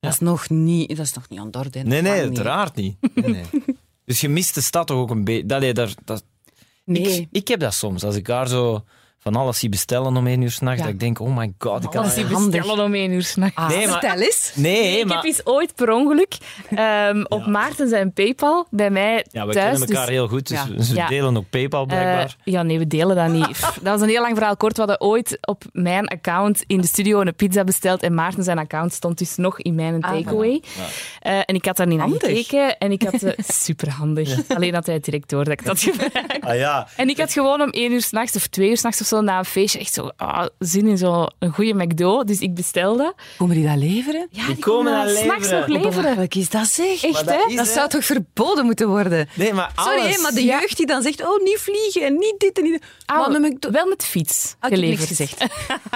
Dat, is nog niet, dat is nog niet aan de orde. Nee, nee, Lang niet. uiteraard niet. Nee, nee. Dus je mist de stad toch ook een beetje. Dat, dat, Nee. ik, ik heb dat soms. Als ik daar zo van alles zie bestellen om één uur s'nachts, Ja. dat ik denk, oh my god, ik kan... Alles bestellen om één uur s'nachts. Ah, Nee, maar- vertel eens. Nee, ik maar... heb eens ooit per ongeluk ehm, op Maarten zijn Paypal bij mij Ja, we thuis. kennen elkaar dus- heel goed, dus Ja. we- ze Ja. delen ook PayPal blijkbaar. Eh, ja, nee, we delen dat niet. Dat was een heel lang verhaal kort. We hadden ooit op mijn account in de studio een pizza besteld en Maarten zijn account stond dus nog in mijn Ah, takeaway. Eh, en ik had daar niet naar Handig. gekeken en ik had... superhandig. Alleen had hij het direct door dat ik dat gebruik. ah ja, En ik had gewoon om één uur s'nachts of twee uur s'nachts of zo na een feestje echt zo ah, zin in zo'n goede McDo. Dus ik bestelde. Komen die dat leveren? Ja, Die komen dat s'nachts leveren. nog leveren. Belachelijk is dat zeg. Echt, Maar hè? dat Dat zou toch verboden moeten worden? nee, maar Sorry, alles... maar de Ja. jeugd die dan zegt, oh, niet vliegen en niet dit en niet dat. Ah, Maar ik wel met fiets Ah, ik geleverd. niks gezegd.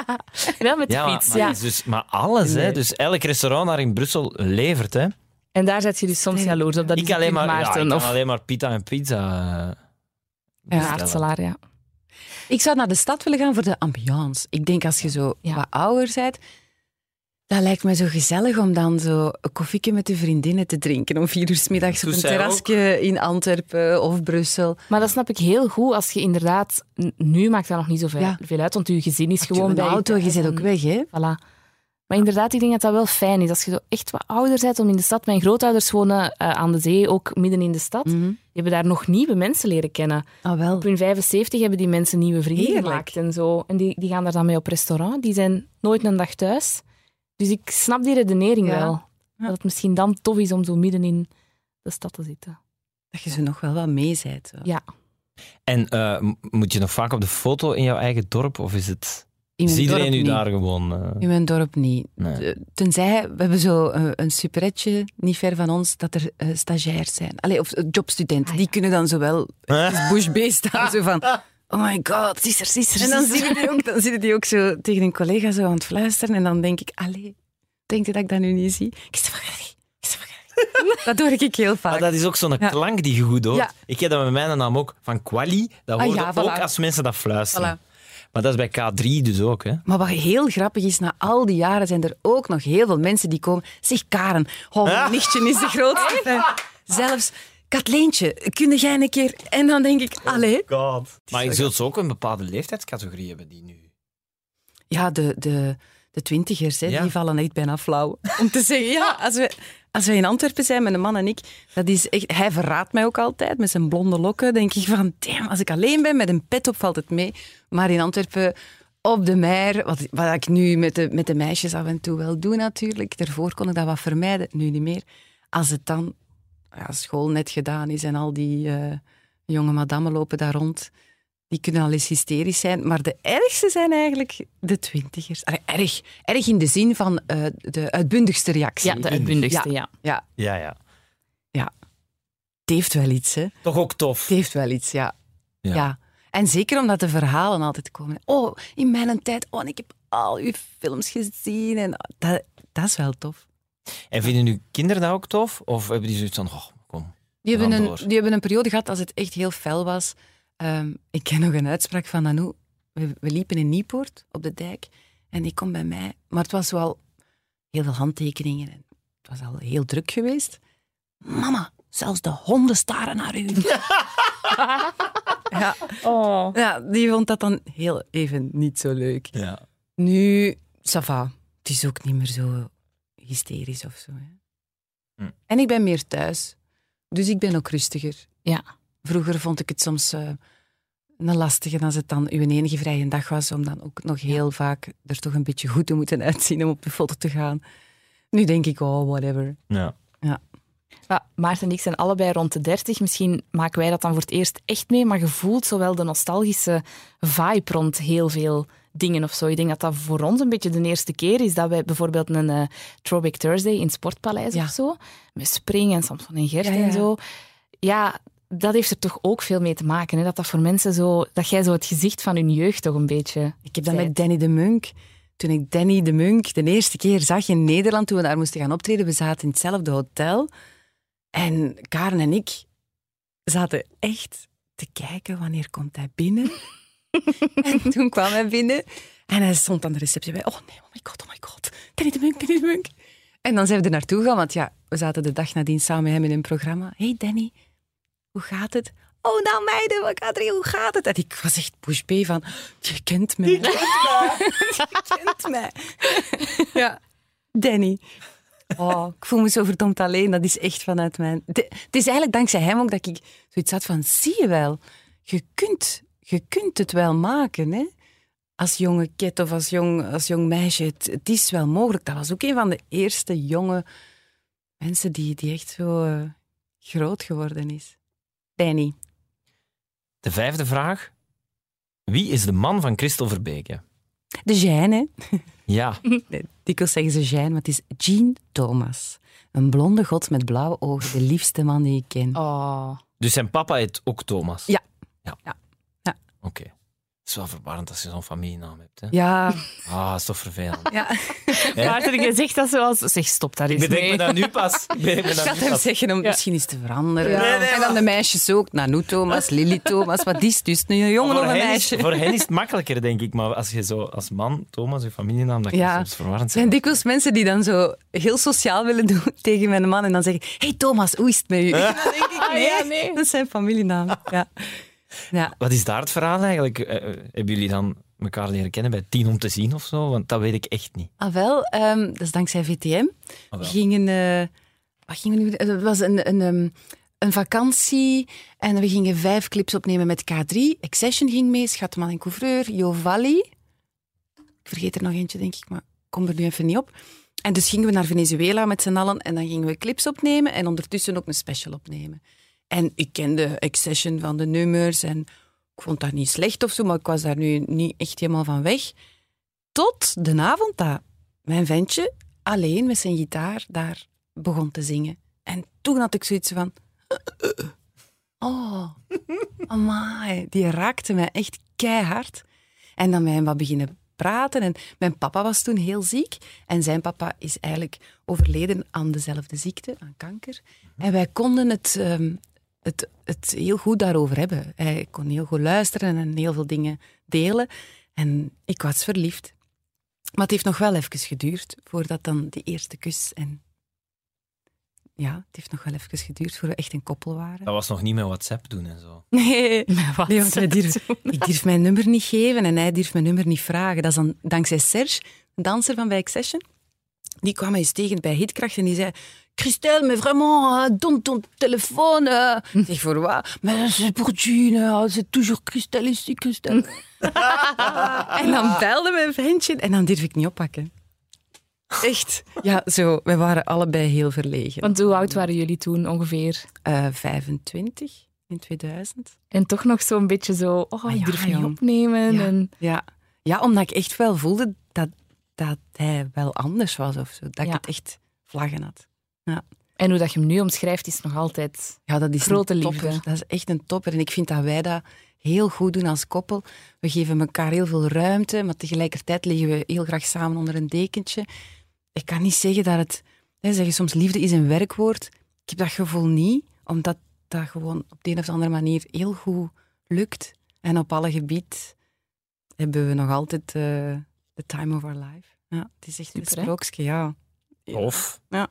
Wel met Ja, maar, fiets, maar, ja. is dus, maar alles, hè. Dus elk restaurant daar in Brussel levert, hè. En daar zet je dus soms jaloers op. Dat ik alleen maar, ja, Maarten ik kan of alleen maar pita en pizza eh, bestellen. Aartselaar, ja. Ik zou naar de stad willen gaan voor de ambiance. Ik denk als je zo Ja. wat ouder bent, dat lijkt me zo gezellig om dan zo een koffietje met de vriendinnen te drinken om vier uur 's middags op een terrasje in Antwerpen of Brussel. Maar dat snap ik heel goed als je inderdaad... Nu maakt dat nog niet zoveel Ja. veel uit, want je gezin is gewoon bij je auto, je en- ook weg, hè? Voilà. Maar inderdaad, ik denk dat dat wel fijn is. Als je zo echt wat ouder bent om in de stad... Mijn grootouders wonen eh, aan de zee, ook midden in de stad. Mhm. Die hebben daar nog nieuwe mensen leren kennen. Ah, wel. Op hun 75 hebben die mensen nieuwe vrienden Heerlijk. gemaakt en zo. En die, die gaan daar dan mee op restaurant. Die zijn nooit een dag thuis. Dus ik snap die redenering Ja. wel. Ja. Dat het misschien dan tof is om zo midden in de stad te zitten. Dat je zo nog wel wat mee bent. zo. Ja. En eh, moet je nog vaak op de foto in jouw eigen dorp? Of is het... In Is mijn iedereen dorp nu niet. daar gewoon... eh, In mijn dorp niet. Nee. De- Tenzij, we hebben zo een, een superetje niet ver van ons, dat er eh, stagiairs zijn. Allee, of eh, jobstudenten. Ah, ja. Die kunnen dan zowel Huh? Bush B staan, zo van... Oh my god, Zie er, zie er, En dan zie zitten die ook, dan zitten die ook zo tegen een collega zo aan het fluisteren. En dan denk ik, allee, denk je dat ik dat nu niet zie? Ga weg. Christophe, ga Dat hoor ik heel vaak. Maar dat is ook zo'n Ja. klank die je goed hoort. Ja. Ik heb dat met mijn naam ook. Van Quali, dat Ah, hoor je ja, ook voilà. als mensen dat fluisteren. Voilà. Maar dat is bij K3 dus ook. Hè. Maar wat heel grappig is, na al die jaren zijn er ook nog heel veel mensen die komen. Zeg Karen, oh, mijn nichtje is de grootste fan. Zelfs Katleentje, kun jij een keer... En dan denk ik, allee. God. Maar je zult ook een bepaalde leeftijdscategorie hebben die nu... Ja, de, de, de twintigers, hè, Ja. die vallen echt bijna flauw. Om te zeggen, ja, als we, als we in Antwerpen zijn met een man en ik, dat is echt, hij verraadt mij ook altijd met zijn blonde lokken. denk ik van, damn, als ik alleen ben met een pet op, valt het mee. Maar in Antwerpen, op de mer, wat, wat ik nu met de, met de meisjes af en toe wel doe natuurlijk, daarvoor kon ik dat wat vermijden, nu niet meer. Als het dan ja, school net gedaan is en al die eh, jonge madammen lopen daar rond, die kunnen al eens hysterisch zijn. Maar de ergste zijn eigenlijk de twintigers. Allee, erg, erg in de zin van eh, de uitbundigste reactie. Ja, de uitbundigste, ja. Ja, Ja, ja. het heeft wel iets, hè. Toch ook tof. Het heeft wel iets, ja. Ja. ja. En zeker omdat de verhalen altijd komen. Oh, in mijn tijd, oh, en ik heb al uw films gezien. En dat, dat is wel tof. En vinden uw kinderen dat ook tof? Of hebben die zoiets van, oh, kom. Die hebben, een, door. die hebben een periode gehad als het echt heel fel was. Ehm, ik ken nog een uitspraak van Nanou. We, we liepen in Niepoort op de dijk en die komt bij mij. Maar het was wel heel veel handtekeningen en het was al heel druk geweest. Mama, zelfs de honden staren naar u. ja, Oh. ja, die vond dat dan heel even niet zo leuk. Ja. Nu, ça va. Het is ook niet meer zo hysterisch of zo. Hè. Hm. En ik ben meer thuis. Dus ik ben ook rustiger. Ja. Vroeger vond ik het soms eh, een lastige als het dan uw enige vrije dag was, om dan ook nog heel vaak er toch een beetje goed te moeten uitzien om op de foto te gaan. Nu denk ik, oh, whatever. ja. Ja, Maarten en ik zijn allebei rond de 30. Misschien maken wij dat dan voor het eerst echt mee, maar je voelt zowel de nostalgische vibe rond heel veel dingen of zo. Ik denk dat dat voor ons een beetje de eerste keer is dat wij bijvoorbeeld een eh, Throwback Thursday in het Sportpaleis Ja. of zo, met Spring en Samson en Gert Ja, ja. en zo. Ja, dat heeft er toch ook veel mee te maken. Hè? Dat dat voor mensen zo, dat jij zo het gezicht van hun jeugd toch een beetje. Ik heb dat met Danny de Munk. Toen ik Danny de Munk de eerste keer zag in Nederland, toen we daar moesten gaan optreden, we zaten in hetzelfde hotel. En Karen en ik zaten echt te kijken wanneer komt hij binnen. en toen kwam hij binnen en hij stond aan de receptie bij. Oh nee, oh my god, oh my god. Danny de Munk, Danny de Munk. En dan zijn we er naartoe gegaan, want ja, we zaten de dag nadien samen met hem in een programma. Hey Danny, hoe gaat het? Oh, nou meiden, wat gaat er? Hoe gaat het? En ik was echt push B van, je kent mij. Je kent mij. ja, Danny. Oh, ik voel me zo verdomd alleen. Dat is echt vanuit mijn... De- het is eigenlijk dankzij hem ook dat ik zoiets had van, zie je wel, je kunt, je kunt het wel maken, hè? Als jonge kid of als jong, als jong meisje. Het, het is wel mogelijk. Dat was ook een van de eerste jonge mensen die, die echt zo eh, groot geworden is. Danny. De vijfde vraag. Wie is de man van Christel Verbeke? De Jeanne, hè? Ja, dikwijls zeggen ze Jeanne, maar het is Jean Thomas. Een blonde god met blauwe ogen, de liefste man die ik ken. Oh. dus zijn papa heet ook Thomas? Ja. Ja. Ja. Ja. Oké. Is wel verwarrend als je zo'n familienaam hebt. Hè? Ja, Ah, dat is toch vervelend. ja. Hè? Maarten, je zegt dat zoals... Zeg, stop daar Ik eens bedenk mee. me dat nu pas. Ik bedenk me Ik dat hem pas. zeggen om Ja. misschien eens te veranderen. Ja. Nee, nee, en dan de meisjes ook. Nanu Thomas, Lily Thomas. Wat is het dus? Nu een jongen of een is, meisje? voor hen is het makkelijker, denk ik. Maar als je zo als man, Thomas, je familienaam, dat kan Ja. soms verwarrend Er zijn. zijn dikwijls mensen die dan zo heel sociaal willen doen tegen mijn man en dan zeggen hey Thomas, hoe is het met u? En dan denk ik, nee, ja, nee. dat zijn familienaam. Ja. Ja. Wat is daar het verhaal eigenlijk? Eh, eh, hebben jullie dan elkaar leren kennen bij Tien om te zien of zo? Want dat weet ik echt niet. Ah, wel, ehm, dat is dankzij VTM. Ah, We gingen, eh, wat gingen we nu? Het was een, een, ehm, een vakantie en we gingen vijf clips opnemen met K3. Accession ging mee, Schatman en Couvreur, Jo Valli. Ik vergeet er nog eentje, denk ik, maar ik kom er nu even niet op. En dus gingen we naar Venezuela met z'n allen en dan gingen we clips opnemen en ondertussen ook een special opnemen. En ik kende Accession van de nummers en ik vond dat niet slecht of zo, maar ik was daar nu niet echt helemaal van weg. Tot de avond dat mijn ventje alleen met zijn gitaar daar begon te zingen. En toen had ik zoiets van... Oh, amai. Die raakte mij echt keihard. En dan hem wat beginnen praten. En mijn papa was toen heel ziek. En zijn papa is eigenlijk overleden aan dezelfde ziekte, aan kanker. En wij konden het, ehm, het, het heel goed daarover hebben. Hij kon heel goed luisteren en heel veel dingen delen. En ik was verliefd. Maar het heeft nog wel even geduurd voordat dan die eerste kus en ja, het heeft nog wel even geduurd voor we echt een koppel waren. Dat was nog niet met WhatsApp doen en zo. Nee, Wat nee want durf, ik durf mijn nummer niet geven en hij durft mijn nummer niet vragen. Dat is dan dankzij Serge, een danser van bij Accession. Die kwam eens tegen bij Hitkracht en die zei... Christelle, mais vraiment, donne ton téléphone. euh." Ik zeg, voor wat? Mais c'est pour Jean, c'est toujours Christelle ici, Christelle. en dan belde mijn ventje en dan durf ik niet oppakken. Echt. Ja, zo. Wij waren allebei heel verlegen. Want hoe oud waren jullie toen ongeveer? Eh, 25 in 2000. En toch nog zo'n beetje zo, oh, Ah, ik ja, durf niet opnemen. Ja. En, Ja. ja, omdat ik echt wel voelde dat, dat hij wel anders was of zo. Dat Ja. ik het echt vlaggen had. En hoe dat je hem nu omschrijft, is nog altijd... Ja, dat is Grote liefde. Dat is echt een topper. En ik vind dat wij dat heel goed doen als koppel. We geven elkaar heel veel ruimte, maar tegelijkertijd liggen we heel graag samen onder een dekentje. Ik kan niet zeggen dat het... Hè, zeggen soms liefde is een werkwoord. Ik heb dat gevoel niet, omdat dat gewoon op de een of andere manier heel goed lukt. En op alle gebied hebben we nog altijd eh, the time of our life. Ja, het is echt Super, een sprookje, ja. Of? Ja.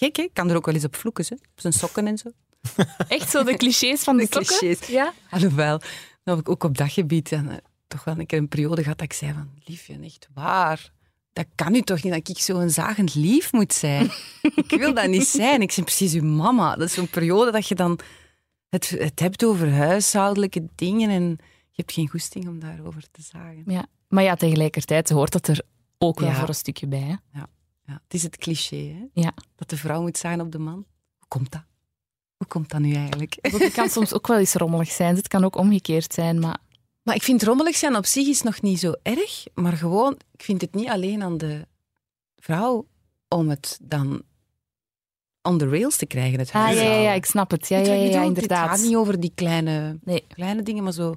Gek, hè? Ik kan er ook wel eens op vloeken, hè? op zijn sokken en zo. Echt zo de clichés van de, De sokken? clichés. Ja. Alhoewel, ik ook op dat gebied eh, toch wel een keer een periode gehad dat ik zei van, liefje, echt waar. Dat kan nu toch niet, dat ik zo'n zagend lief moet zijn. ik wil dat niet zijn. Ik ben precies uw mama. Dat is zo'n periode dat je dan het, het hebt over huishoudelijke dingen en je hebt geen goesting om daarover te zagen. ja. Maar ja, tegelijkertijd hoort dat er ook wel Ja. voor een stukje bij. Hè? Ja, het is het cliché, hè? Ja. Dat de vrouw moet zagen op de man. Hoe komt dat? Hoe komt dat nu eigenlijk? Het kan soms ook wel eens rommelig zijn. Het kan ook omgekeerd zijn, maar Maar ik vind rommelig zijn op zich is nog niet zo erg. Maar gewoon, ik vind het niet alleen aan de vrouw om het dan on the rails te krijgen, het Ah, ja, ja, ja, ik snap het. Ja, ja, ja, bedoel? inderdaad. Het gaat niet over die kleine, Nee. kleine dingen, maar zo...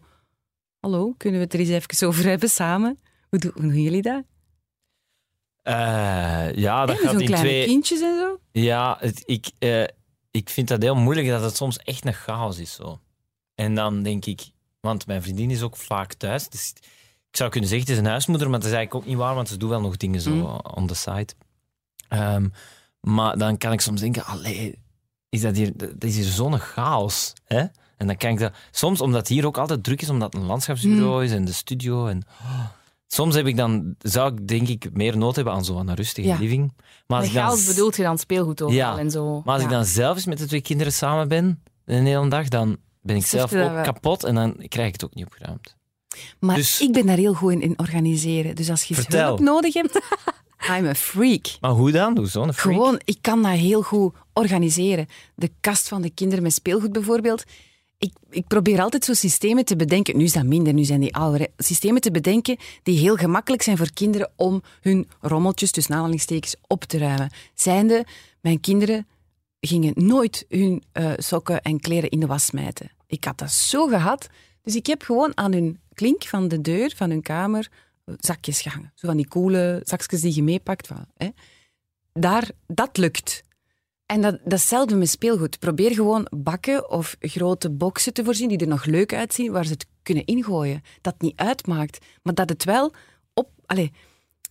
Hallo, kunnen we het er eens even over hebben samen? Hoe, doen- hoe doen jullie dat? Eh, ja, dat gaat in kleine twee... kindjes en zo? Ja, het, ik, eh, ik vind dat heel moeilijk dat het soms echt een chaos is. Zo. En dan denk ik, want mijn vriendin is ook vaak thuis. Dus ik zou kunnen zeggen, het is een huismoeder, maar dat is eigenlijk ook niet waar, want ze doet wel nog dingen zo Mm. on the side. Ehm, maar dan kan ik soms denken, allee, is dat hier, dat is hier zo'n chaos. Hè? En dan kan ik dat, soms omdat het hier ook altijd druk is, omdat het een landschapsbureau Mm. is en de studio. En, oh, soms heb ik dan, zou ik denk ik meer nood hebben aan zo'n rustige Ja. living. Maar als ik dan bedoelt je dan speelgoed overal Ja. en zo. maar als ik dan zelf eens met de twee kinderen samen ben, een hele dag, dan ben ik zelf ook kapot en dan krijg ik het ook niet opgeruimd. Maar Dus- ik ben daar heel goed in, in organiseren. Dus als je Vertel. hulp nodig hebt, I'm a freak. Maar hoe dan? Doe zo'n freak? Gewoon, ik kan dat heel goed organiseren. De kast van de kinderen met speelgoed bijvoorbeeld. Ik, ik probeer altijd zo systemen te bedenken. Nu is dat minder, nu zijn die ouder. hè. Systemen te bedenken die heel gemakkelijk zijn voor kinderen om hun rommeltjes, tussen aanhalingstekens, op te ruimen. Zijnde, mijn kinderen gingen nooit hun eh, sokken en kleren in de was smijten. Ik had dat zo gehad. Dus ik heb gewoon aan hun klink van de deur van hun kamer zakjes gehangen. Zo van die coole zakjes die je meepakt. Van, hè. Daar, dat lukt. En dat, dat is hetzelfde met speelgoed. Probeer gewoon bakken of grote boxen te voorzien die er nog leuk uitzien, waar ze het kunnen ingooien. Dat het niet uitmaakt, maar dat het wel op, allez,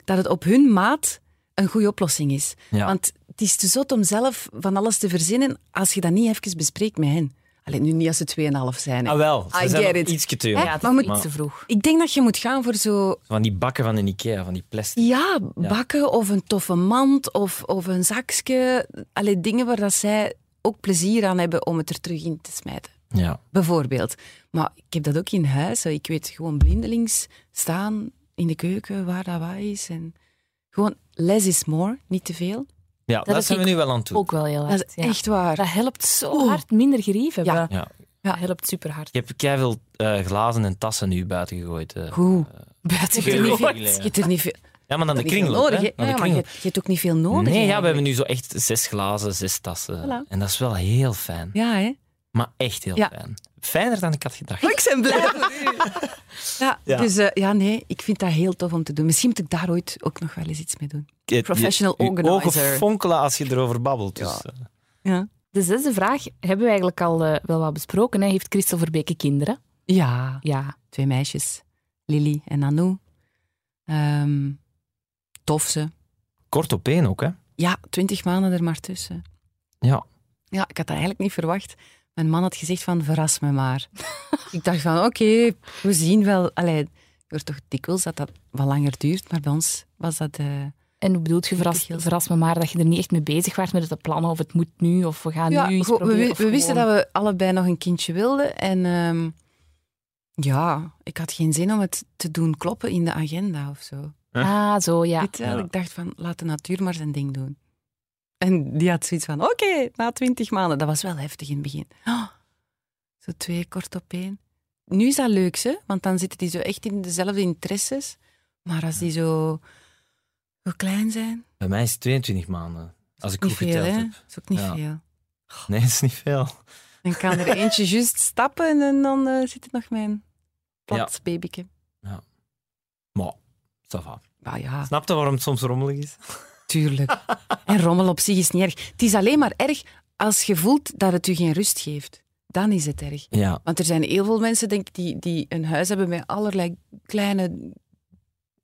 dat het op hun maat een goede oplossing is. Ja. Want het is te zot om zelf van alles te verzinnen als je dat niet even bespreekt met hen. Alleen nu niet als ze 2,5 zijn. hè. Ah wel, ze I zijn nog it. ietsje te jong. Ja, Maar moet- iets te vroeg. Ik denk dat je moet gaan voor zo Van die bakken van de Ikea, van die plastic. ja, bakken of een toffe mand of, of een zakje. Allee, dingen waar dat zij ook plezier aan hebben om het er terug in te smijten. Ja. Bijvoorbeeld. Maar ik heb dat ook in huis. Ik weet gewoon blindelings staan in de keuken waar dat wat is. En gewoon less is more, niet te veel. Ja, dat, zijn we nu wel aan doen. Ook wel heel Dat hard. is ja. echt waar. Dat helpt zo Oeh. hard minder gerief hebben. Ja. Ja. Dat helpt super hard. Ik heb keiveel veel glazen en tassen nu buiten gegooid. eh. Goed. Buiten Je hebt er niet veel- gegooid. je hebt er niet veel, Ja, maar dan de nodig. hè. Naar de Ja, maar je, hebt- je hebt ook niet veel nodig. Nee, ja, we hebben nu zo echt zes glazen, zes tassen. Voilà. En dat is wel heel fijn. Ja, hè? Maar echt heel Ja. fijn. Fijner dan ik had gedacht. Ik ben blij voor u. Ja, Ja. dus eh, ja, nee, ik vind dat heel tof om te doen. Misschien moet ik daar ooit ook nog wel eens iets mee doen. Je- Professional je- organizer. ogen fonkelen als je erover babbelt. Dus, Ja. eh, Ja. De zesde vraag hebben we eigenlijk al eh, wel wat besproken. Hè. Heeft Christel Verbeke kinderen? Ja, Ja. twee meisjes. Lily en Anou. Ehm, tof ze. kort op één ook, hè? Ja, twintig maanden er maar tussen. Ja. Ja, ik had dat eigenlijk niet verwacht. Mijn man had gezegd van, verras me maar. ik dacht van, oké, we zien wel. Allee, je hoort toch dikwijls dat dat wat langer duurt, maar bij ons was dat... eh, En hoe bedoelt je, verras, verras me maar dat je er niet echt mee bezig was met het plannen of het moet nu of we gaan ja, nu iets we, proberen. we- we wisten dat we allebei nog een kindje wilden. En ehm, ja, ik had geen zin om het te doen kloppen in de agenda of zo. Ah, zo, ja. Ja. Ik dacht van, laat de natuur maar zijn ding doen. En die had zoiets van, oké, na twintig maanden. Dat was wel heftig in het begin. Oh, zo twee kort op één. Nu is dat leuk, hè? want dan zitten die zo echt in dezelfde interesses. Maar als die zo, zo klein zijn, Bij mij is het 22 maanden. Als ik goed veel, geteld hè? heb. Dat is ook niet Ja. veel. Nee, dat is niet veel. Dan kan er eentje juist stappen en dan eh, zit het nog mijn plat babyke. Maar, ça va. Ah ja, Snap je waarom het soms rommelig is? Tuurlijk. En rommel op zich is niet erg. Het is alleen maar erg als je voelt dat het u geen rust geeft. Dan is het erg. Ja. Want er zijn heel veel mensen, denk ik, die, die een huis hebben met allerlei kleine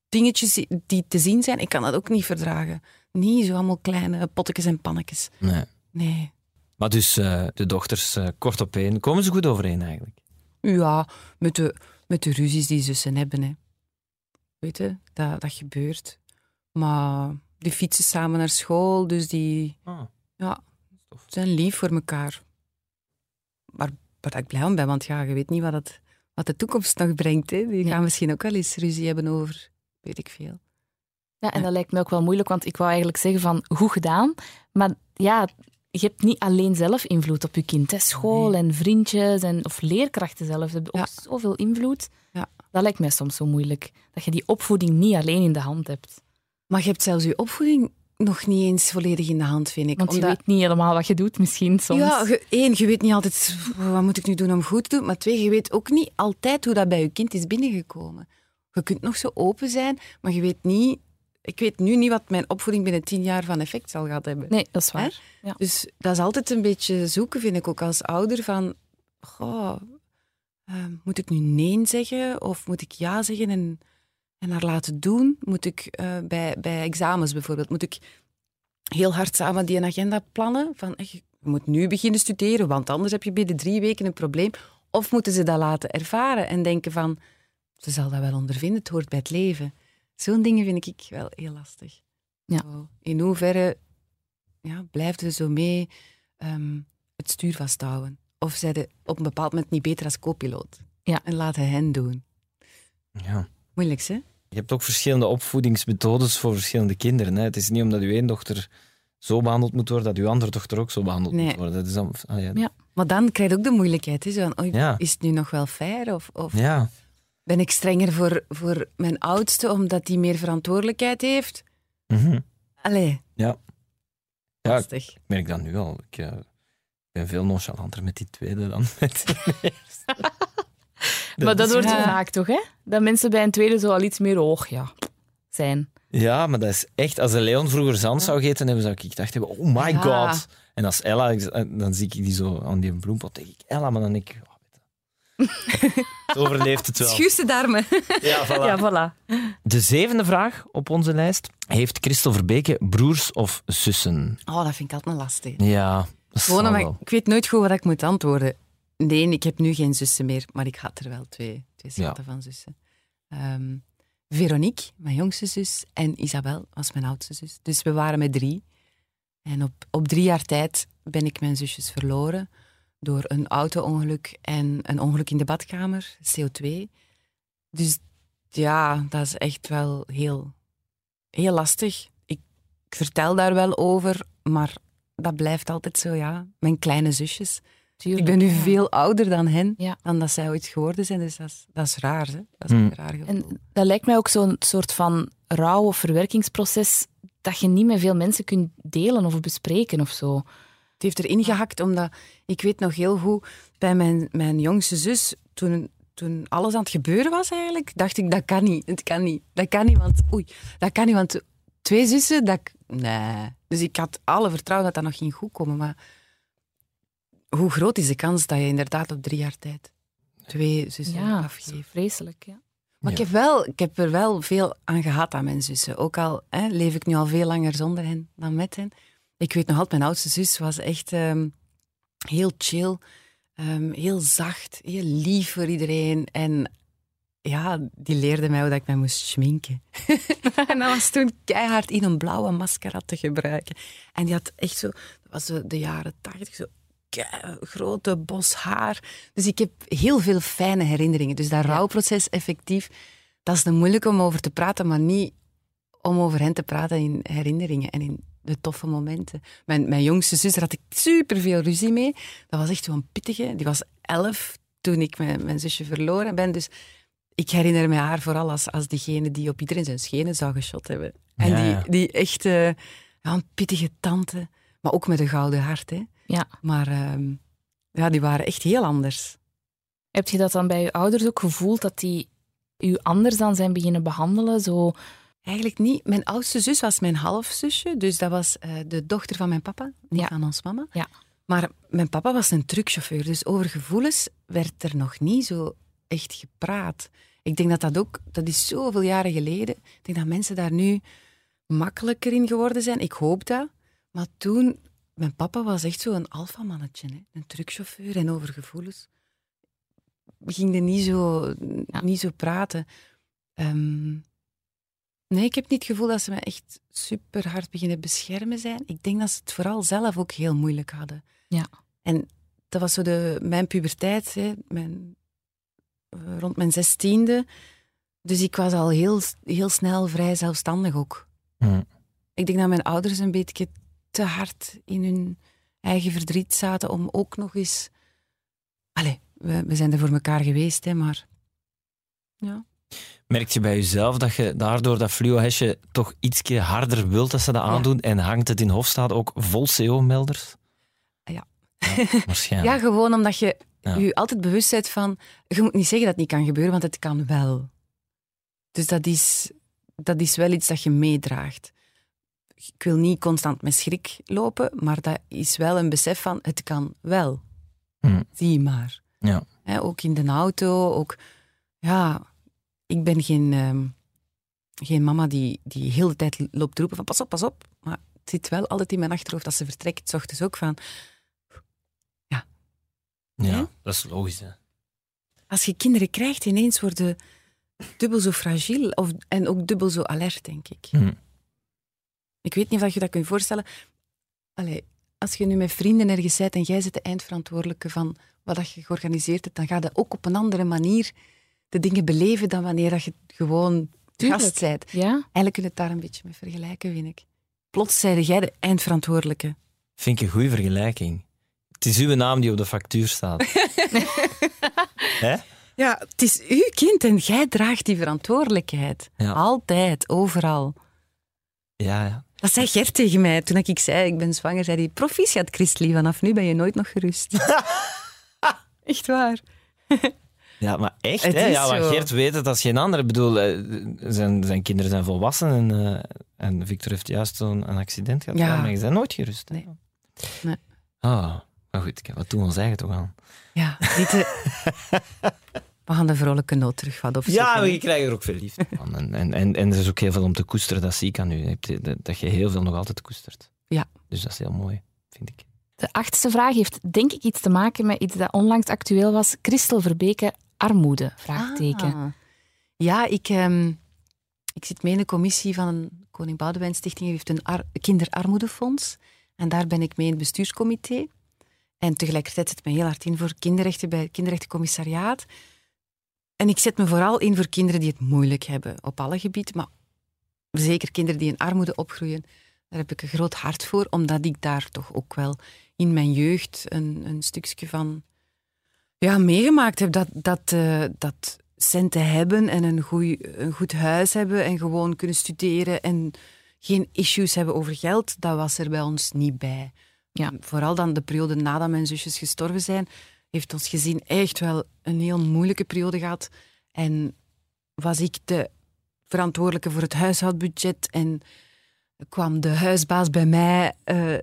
dingetjes die te zien zijn. Ik kan dat ook niet verdragen. Niet zo allemaal kleine pottekes en pannetjes. Nee. Nee. Maar dus eh, de dochters, eh, kort op één, komen ze goed overeen eigenlijk? Ja, met de, met de ruzies die zussen hebben. Hè. Weet je, dat, dat gebeurt. Maar die fietsen samen naar school, dus die Ah. ja, zijn lief voor elkaar. Maar waar ik blij om ben, want ja, je weet niet wat, het, wat de toekomst nog brengt. Hè. Die Ja. gaan misschien ook wel eens ruzie hebben over, weet ik veel. Ja, en dat lijkt me ook wel moeilijk, want ik wou eigenlijk zeggen van goed gedaan, maar ja, je hebt niet alleen zelf invloed op je kind. Hè. School Nee. en vriendjes en, of leerkrachten zelf hebben ook zoveel invloed. Ja. Dat lijkt mij soms zo moeilijk, dat je die opvoeding niet alleen in de hand hebt. Maar je hebt zelfs je opvoeding nog niet eens volledig in de hand, vind ik. Want je weet niet helemaal wat je doet misschien soms. Ja, je, één, je weet niet altijd wat moet ik nu doen om goed te doen. Maar twee, je weet ook niet altijd hoe dat bij je kind is binnengekomen. Je kunt nog zo open zijn, maar je weet niet... Ik weet nu niet wat mijn opvoeding binnen tien jaar van effect zal gehad hebben. Nee, dat is waar. Ja. Dus dat is altijd een beetje zoeken, vind ik ook als ouder, van... Goh, eh, moet ik nu nee zeggen of moet ik ja zeggen en, en haar laten doen? Moet ik eh, bij, bij examens bijvoorbeeld, moet ik heel hard samen die een agenda plannen? Van, je moet nu beginnen studeren, want anders heb je binnen drie weken een probleem. Of moeten ze dat laten ervaren en denken van... Ze zal dat wel ondervinden, het hoort bij het leven. Zo'n dingen vind ik wel heel lastig. Ja. Zo, in hoeverre ja, blijft ze zo mee ehm, het stuur vasthouden? Of zij de op een bepaald moment niet beter als co-piloot? Ja. En laten hen doen. Ja. Moeilijk, hè? Je hebt ook verschillende opvoedingsmethodes voor verschillende kinderen. Hè. Het is niet omdat uw één dochter zo behandeld moet worden, dat uw andere dochter ook zo behandeld Nee. moet worden. Dat is dan, ah, ja. Ja. Maar dan krijg je ook de moeilijkheid. Hè? Zo van, Ja. Is het nu nog wel fair? Of, of ja. ben ik strenger voor, voor mijn oudste omdat die meer verantwoordelijkheid heeft? Mhm. Allee, Ja. Ja, ik merk dat nu al. Ik eh, ben veel nonchalanter met die tweede dan met die eerste. Maar dat je Ja. vaak toch, hè? Dat mensen bij een tweede zo al iets meer oog ja, zijn. Ja, maar dat is echt... Als de Leon vroeger zand zou eten hebben, zou ik gedacht hebben, oh my Ja. god. En als Ella, dan zie ik die zo aan die bloempot, denk ik, Ella, maar dan denk ik... Oh. Zo overleeft het wel. Schuurste darmen. Ja, voilà. Ja, voilà. De zevende vraag op onze lijst. Heeft Christel Verbeke broers of zussen? Oh, dat vind ik altijd een lastig. Ja, dat Gewoon ik, ik weet nooit goed wat ik moet antwoorden. Nee, ik heb nu geen zussen meer, maar ik had er wel twee, twee schatten van zussen. Ehm, Veronique, mijn jongste zus, en Isabel was mijn oudste zus. Dus we waren met drie. En op, op drie jaar tijd ben ik mijn zusjes verloren door een auto-ongeluk en een ongeluk in de badkamer, CO2. Dus ja, dat is echt wel heel, heel lastig. Ik, ik vertel daar wel over, maar dat blijft altijd zo, ja. Mijn kleine zusjes. Tuurlijk, Ik ben nu ja. veel ouder dan hen, Ja. dan dat zij ooit geworden zijn. Dus dat is, dat is raar, hè. Dat is Hmm. een raar gevoel. En dat lijkt mij ook zo'n soort van rouw- of verwerkingsproces dat je niet met veel mensen kunt delen of bespreken of zo. Het heeft erin gehakt, omdat ik weet nog heel goed, bij mijn, mijn jongste zus, toen, toen alles aan het gebeuren was eigenlijk, dacht ik, dat kan niet. Het kan niet. Dat kan niet, want... Oei, dat kan niet, want twee zussen, dat... Nee. Dus ik had alle vertrouwen dat dat nog ging goed komen, maar hoe groot is de kans dat je inderdaad op drie jaar tijd twee zussen Ja, afgeeft? vreselijk. Ja. Maar ik, heb wel, ik heb er wel veel aan gehad aan mijn zussen. Ook al hè, leef ik nu al veel langer zonder hen dan met hen. Ik weet nog altijd, mijn oudste zus was echt ehm, heel chill, ehm, heel zacht, heel lief voor iedereen. En ja, die leerde mij hoe dat ik mij moest schminken. en dat was toen keihard in een blauwe mascara te gebruiken. En die had echt zo, dat was de jaren tachtig, zo grote bos haar. Dus ik heb heel veel fijne herinneringen. Dus dat rouwproces effectief, dat is de moeilijk om over te praten, maar niet om over hen te praten in herinneringen en in de toffe momenten. Mijn, mijn jongste zus, daar had ik superveel ruzie mee. Dat was echt zo'n pittige. Die was elf toen ik mijn, mijn zusje verloren ben. Dus ik herinner me haar vooral als, als diegene die op iedereen zijn schenen zou geschot hebben. En Ja, die, die echte ja, een pittige tante, maar ook met een gouden hart. Hè. Ja. Maar ehm, ja, die waren echt heel anders. Heb je dat dan bij je ouders ook gevoeld, dat die u anders dan zijn beginnen behandelen? Zo, Eigenlijk niet. Mijn oudste zus was mijn halfzusje, dus dat was eh, de dochter van mijn papa, niet Ja. van ons mama. Ja. Maar mijn papa was een truckchauffeur, dus over gevoelens werd er nog niet zo echt gepraat. Ik denk dat dat ook, dat is zoveel jaren geleden. Ik denk dat mensen daar nu makkelijker in geworden zijn. Ik hoop dat. Maar toen, mijn papa was echt zo'n alfamannetje, hè? een truckchauffeur en over gevoelens. We gingen niet zo, Ja. niet zo praten. Ehm, nee, ik heb niet het gevoel dat ze me echt super hard beginnen beschermen zijn. Ik denk dat ze het vooral zelf ook heel moeilijk hadden. Ja. En dat was zo de, mijn puberteit, hè, mijn, eh, rond mijn zestiende. Dus ik was al heel, heel snel vrij zelfstandig ook. Hm. Ik denk dat mijn ouders een beetje te hard in hun eigen verdriet zaten om ook nog eens... Allee, we, we zijn er voor elkaar geweest, hè, maar... Ja. Merk je bij jezelf dat je daardoor dat fluo-hesje toch iets harder wilt dat ze dat aandoen en hangt het in Hofstad ook vol CO-melders? Ja. waarschijnlijk. ja, gewoon omdat je Ja. je altijd bewust bent van... Je moet niet zeggen dat het niet kan gebeuren, want het kan wel. Dus dat is, dat is wel iets dat je meedraagt. Ik wil niet constant met schrik lopen, maar dat is wel een besef van het kan wel. Hm. Zie maar. Ja. Ook in de auto, ook... Ja, ik ben geen, ehm, geen mama die, die heel de tijd loopt te roepen van pas op, pas op. Maar het zit wel altijd in mijn achterhoofd als ze vertrekt, s ochtends ook van... ja, dat is logisch. Hè. Als je kinderen krijgt, ineens worden dubbel zo fragiel of, en ook dubbel zo alert, denk ik. Hm. Ik weet niet of je dat kunt voorstellen. Allee, als je nu met vrienden ergens bent en jij zit de eindverantwoordelijke van wat dat je georganiseerd hebt, dan ga je ook op een andere manier de dingen beleven dan wanneer dat je gewoon Tuurlijk. gast bent. ja? Eigenlijk kun je het daar een beetje mee vergelijken, vind ik. Plots zeide jij de eindverantwoordelijke. Vind ik een goede vergelijking. Het is uw naam die op de factuur staat. Hè? Ja, het is uw kind en jij draagt die verantwoordelijkheid. Ja. Altijd, overal. Ja, ja. Dat zei Gert tegen mij toen ik zei ik ben zwanger. Zei hij, proficiat Christlie, vanaf nu ben je nooit nog gerust. Echt waar. Ja, maar echt, Het hè? Ja, maar zo. Geert weet het als geen ander. Ik bedoel, eh, zijn, zijn kinderen zijn volwassen en, eh, en Victor heeft juist zo'n een accident gehad. Ja. Maar je bent nooit gerust. hè? Nee. Nee. Ah, maar goed, wat doen we ons eigen toch aan? Ja, niet te... We gaan de vrolijke noot terug wat. Ja, je krijgt er ook veel liefde van. En, en, en, en er is ook heel veel om te koesteren, dat zie ik aan u. Hebt- Dat, dat je heel veel nog altijd koestert. Ja. Dus dat is heel mooi, vind ik. De achtste vraag heeft denk ik iets te maken met iets dat onlangs actueel was. Christel Verbeke, armoede? Vraagteken. Ah. Ja, ik, ehm, ik zit mee in de commissie van een Koning Boudewijn Stichting. Die heeft een ar- kinderarmoedefonds. En daar ben ik mee in het bestuurscomité. En tegelijkertijd zet ik me heel hard in voor kinderrechten bij het kinderrechtencommissariaat. En ik zet me vooral in voor kinderen die het moeilijk hebben, op alle gebieden. Maar zeker kinderen die in armoede opgroeien, daar heb ik een groot hart voor, omdat ik daar toch ook wel in mijn jeugd een, een stukje van ja, meegemaakt heb. Dat, dat, eh, dat centen hebben en een, goeie, een goed huis hebben en gewoon kunnen studeren en geen issues hebben over geld, dat was er bij ons niet bij. Ja. Vooral dan de periode nadat mijn zusjes gestorven zijn, heeft ons gezin echt wel een heel moeilijke periode gehad. En was ik de verantwoordelijke voor het huishoudbudget en kwam de huisbaas bij mij uh,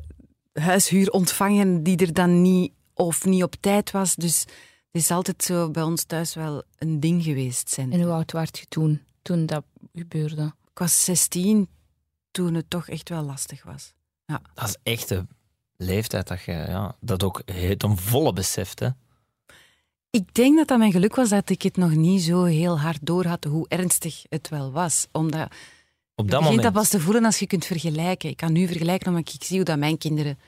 huishuur ontvangen die er dan niet of niet op tijd was. Dus het is altijd zo bij ons thuis wel een ding geweest. Zijn. En hoe oud werd je toen, toen dat gebeurde? Ik was 16 toen het toch echt wel lastig was. Ja. Dat is echt leeftijd dat je ja, dat ook ten volle beseft. Hè? Ik denk dat dat mijn geluk was dat ik het nog niet zo heel hard door had hoe ernstig het wel was. Omdat op dat je moment. dat pas te voelen als je kunt vergelijken. Ik kan nu vergelijken omdat ik zie hoe dat mijn kinderen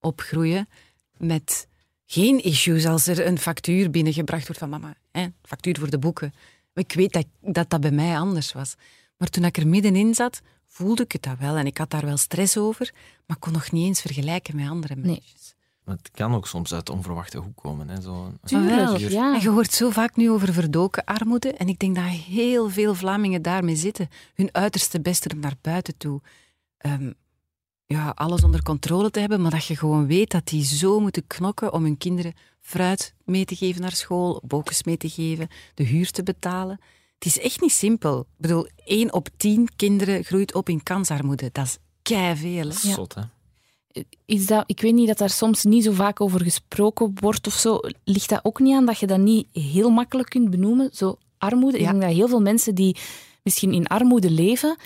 opgroeien met geen issues als er een factuur binnengebracht wordt van mama, hè, factuur voor de boeken. Ik weet dat, dat dat bij mij anders was. Maar toen ik er middenin zat, voelde ik het dat wel. En ik had daar wel stress over, maar ik kon nog niet eens vergelijken met andere meisjes. Het kan ook soms uit onverwachte hoek komen. Hè? Zo Tuurlijk, ja. En je hoort zo vaak nu over verdoken armoede. En ik denk dat heel veel Vlamingen daarmee zitten. Hun uiterste best er naar buiten toe. Um, ja, alles onder controle te hebben, maar dat je gewoon weet dat die zo moeten knokken om hun kinderen fruit mee te geven naar school, bokens mee te geven, de huur te betalen. Het is echt niet simpel. Ik bedoel, één op tien kinderen groeit op in kansarmoede. Dat is keiveel. Dat is zot, hè? Is dat, ik weet niet dat daar soms niet zo vaak over gesproken wordt of zo. Ligt dat ook niet aan dat je dat niet heel makkelijk kunt benoemen? Zo armoede. Ik denk dat heel veel mensen die misschien in armoede leven,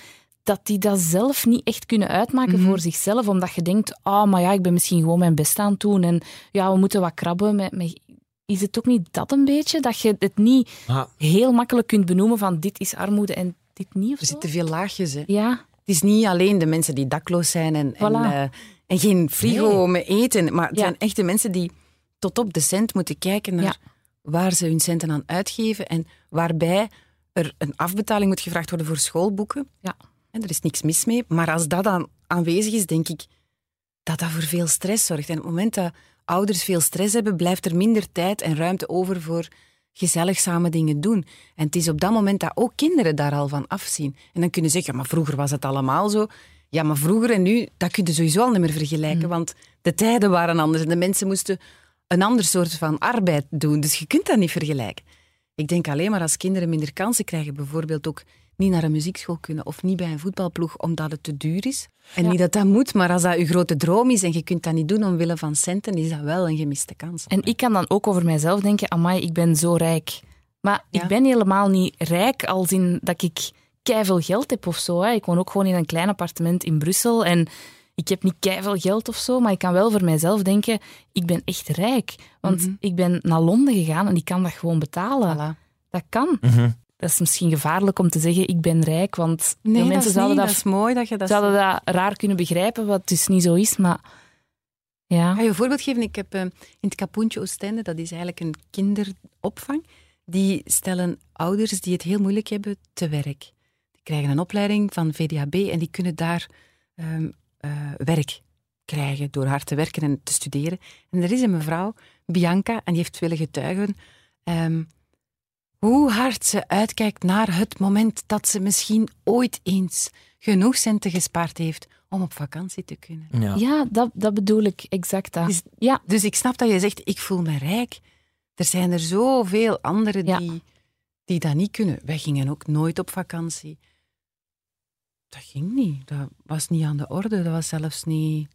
dat die dat zelf niet echt kunnen uitmaken Mhm. voor zichzelf. Omdat je denkt, ah, maar ja, ik ben misschien gewoon mijn best aan het doen. En ja, we moeten wat krabben. Met, met... Is het ook niet dat een beetje? Dat je het niet heel makkelijk kunt benoemen van dit is armoede en dit niet of Er zitten veel laagjes. Hè. Ja, Het is niet alleen de mensen die dakloos zijn en, en, eh, en geen frigo met eten, maar het Ja. zijn echt de mensen die tot op de cent moeten kijken naar Ja. waar ze hun centen aan uitgeven en waarbij er een afbetaling moet gevraagd worden voor schoolboeken. Ja. En er is niks mis mee, maar als dat dan aanwezig is, denk ik dat dat voor veel stress zorgt. En op het moment dat ouders veel stress hebben, blijft er minder tijd en ruimte over voor gezellig samen dingen doen. En het is op dat moment dat ook kinderen daar al van afzien. En dan kunnen ze zeggen, ja, maar vroeger was het allemaal zo. Ja, maar vroeger en nu, dat kun je sowieso al niet meer vergelijken, want de tijden waren anders en de mensen moesten een ander soort van arbeid doen. Dus je kunt dat niet vergelijken. Ik denk alleen maar als kinderen minder kansen krijgen, bijvoorbeeld ook niet naar een muziekschool kunnen of niet bij een voetbalploeg omdat het te duur is. En Ja. niet dat dat moet, maar als dat je grote droom is en je kunt dat niet doen omwille van centen, is dat wel een gemiste kans. En ik kan dan ook over mijzelf denken, amai, ik ben zo rijk. Maar Ja. ik ben helemaal niet rijk als in dat ik veel geld heb of zo. Hè. Ik woon ook gewoon in een klein appartement in Brussel en ik heb niet veel geld of zo, maar ik kan wel voor mijzelf denken, ik ben echt rijk. Want Mhm. ik ben naar Londen gegaan en ik kan dat gewoon betalen. Voilà. Dat kan. Mhm. Dat is misschien gevaarlijk om te zeggen, ik ben rijk, want Nee, dat mensen is, zouden niet, dat, dat is mooi dat je dat zouden dat raar kunnen begrijpen, wat dus niet zo is. Maar ja, ga je een voorbeeld geven. Ik heb eh, in het Kapoentje Oostende, dat is eigenlijk een kinderopvang, die stellen ouders die het heel moeilijk hebben te werk. Die krijgen een opleiding van VDHB en die kunnen daar ehm, eh, werk krijgen door hard te werken en te studeren. En er is een mevrouw, Bianca, en die heeft willen getuigen ehm, hoe hard ze uitkijkt naar het moment dat ze misschien ooit eens genoeg centen gespaard heeft om op vakantie te kunnen. Ja. ja dat, dat bedoel ik, exact dat. Is- ja, Dus ik snap dat je zegt, ik voel me rijk. Er zijn er zoveel anderen Ja. die, die dat niet kunnen. Wij gingen ook nooit op vakantie. Dat ging niet. Dat was niet aan de orde. Dat was zelfs niet...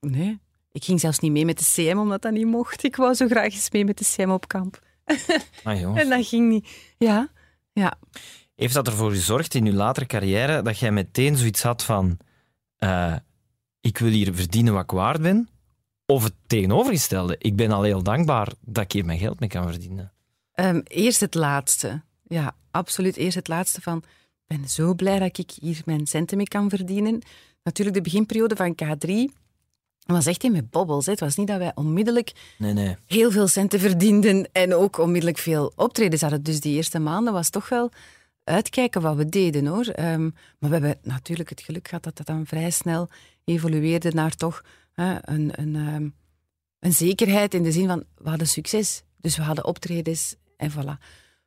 Nee. Ik ging zelfs niet mee met de CM, omdat dat niet mocht. Ik wou zo graag eens mee met de CM op kamp. Ah. En dat ging niet. Ja. Ja. Heeft dat ervoor gezorgd in je latere carrière dat jij meteen zoiets had van eh, ik wil hier verdienen wat ik waard ben? Of het tegenovergestelde, ik ben al heel dankbaar dat ik hier mijn geld mee kan verdienen. Ehm, eerst het laatste. Ja, absoluut. Eerst het laatste van... Ik ben zo blij dat ik hier mijn centen mee kan verdienen. Natuurlijk, de beginperiode van K3 was echt in met bobbels. hè. Het was niet dat wij onmiddellijk Nee, nee. heel veel centen verdienden en ook onmiddellijk veel optredens hadden. Dus die eerste maanden was toch wel uitkijken wat we deden, hoor. Ehm, maar we hebben natuurlijk het geluk gehad dat dat dan vrij snel evolueerde naar toch hè, een, een, ehm, een zekerheid in de zin van, we hadden succes. Dus we hadden optredens en voilà.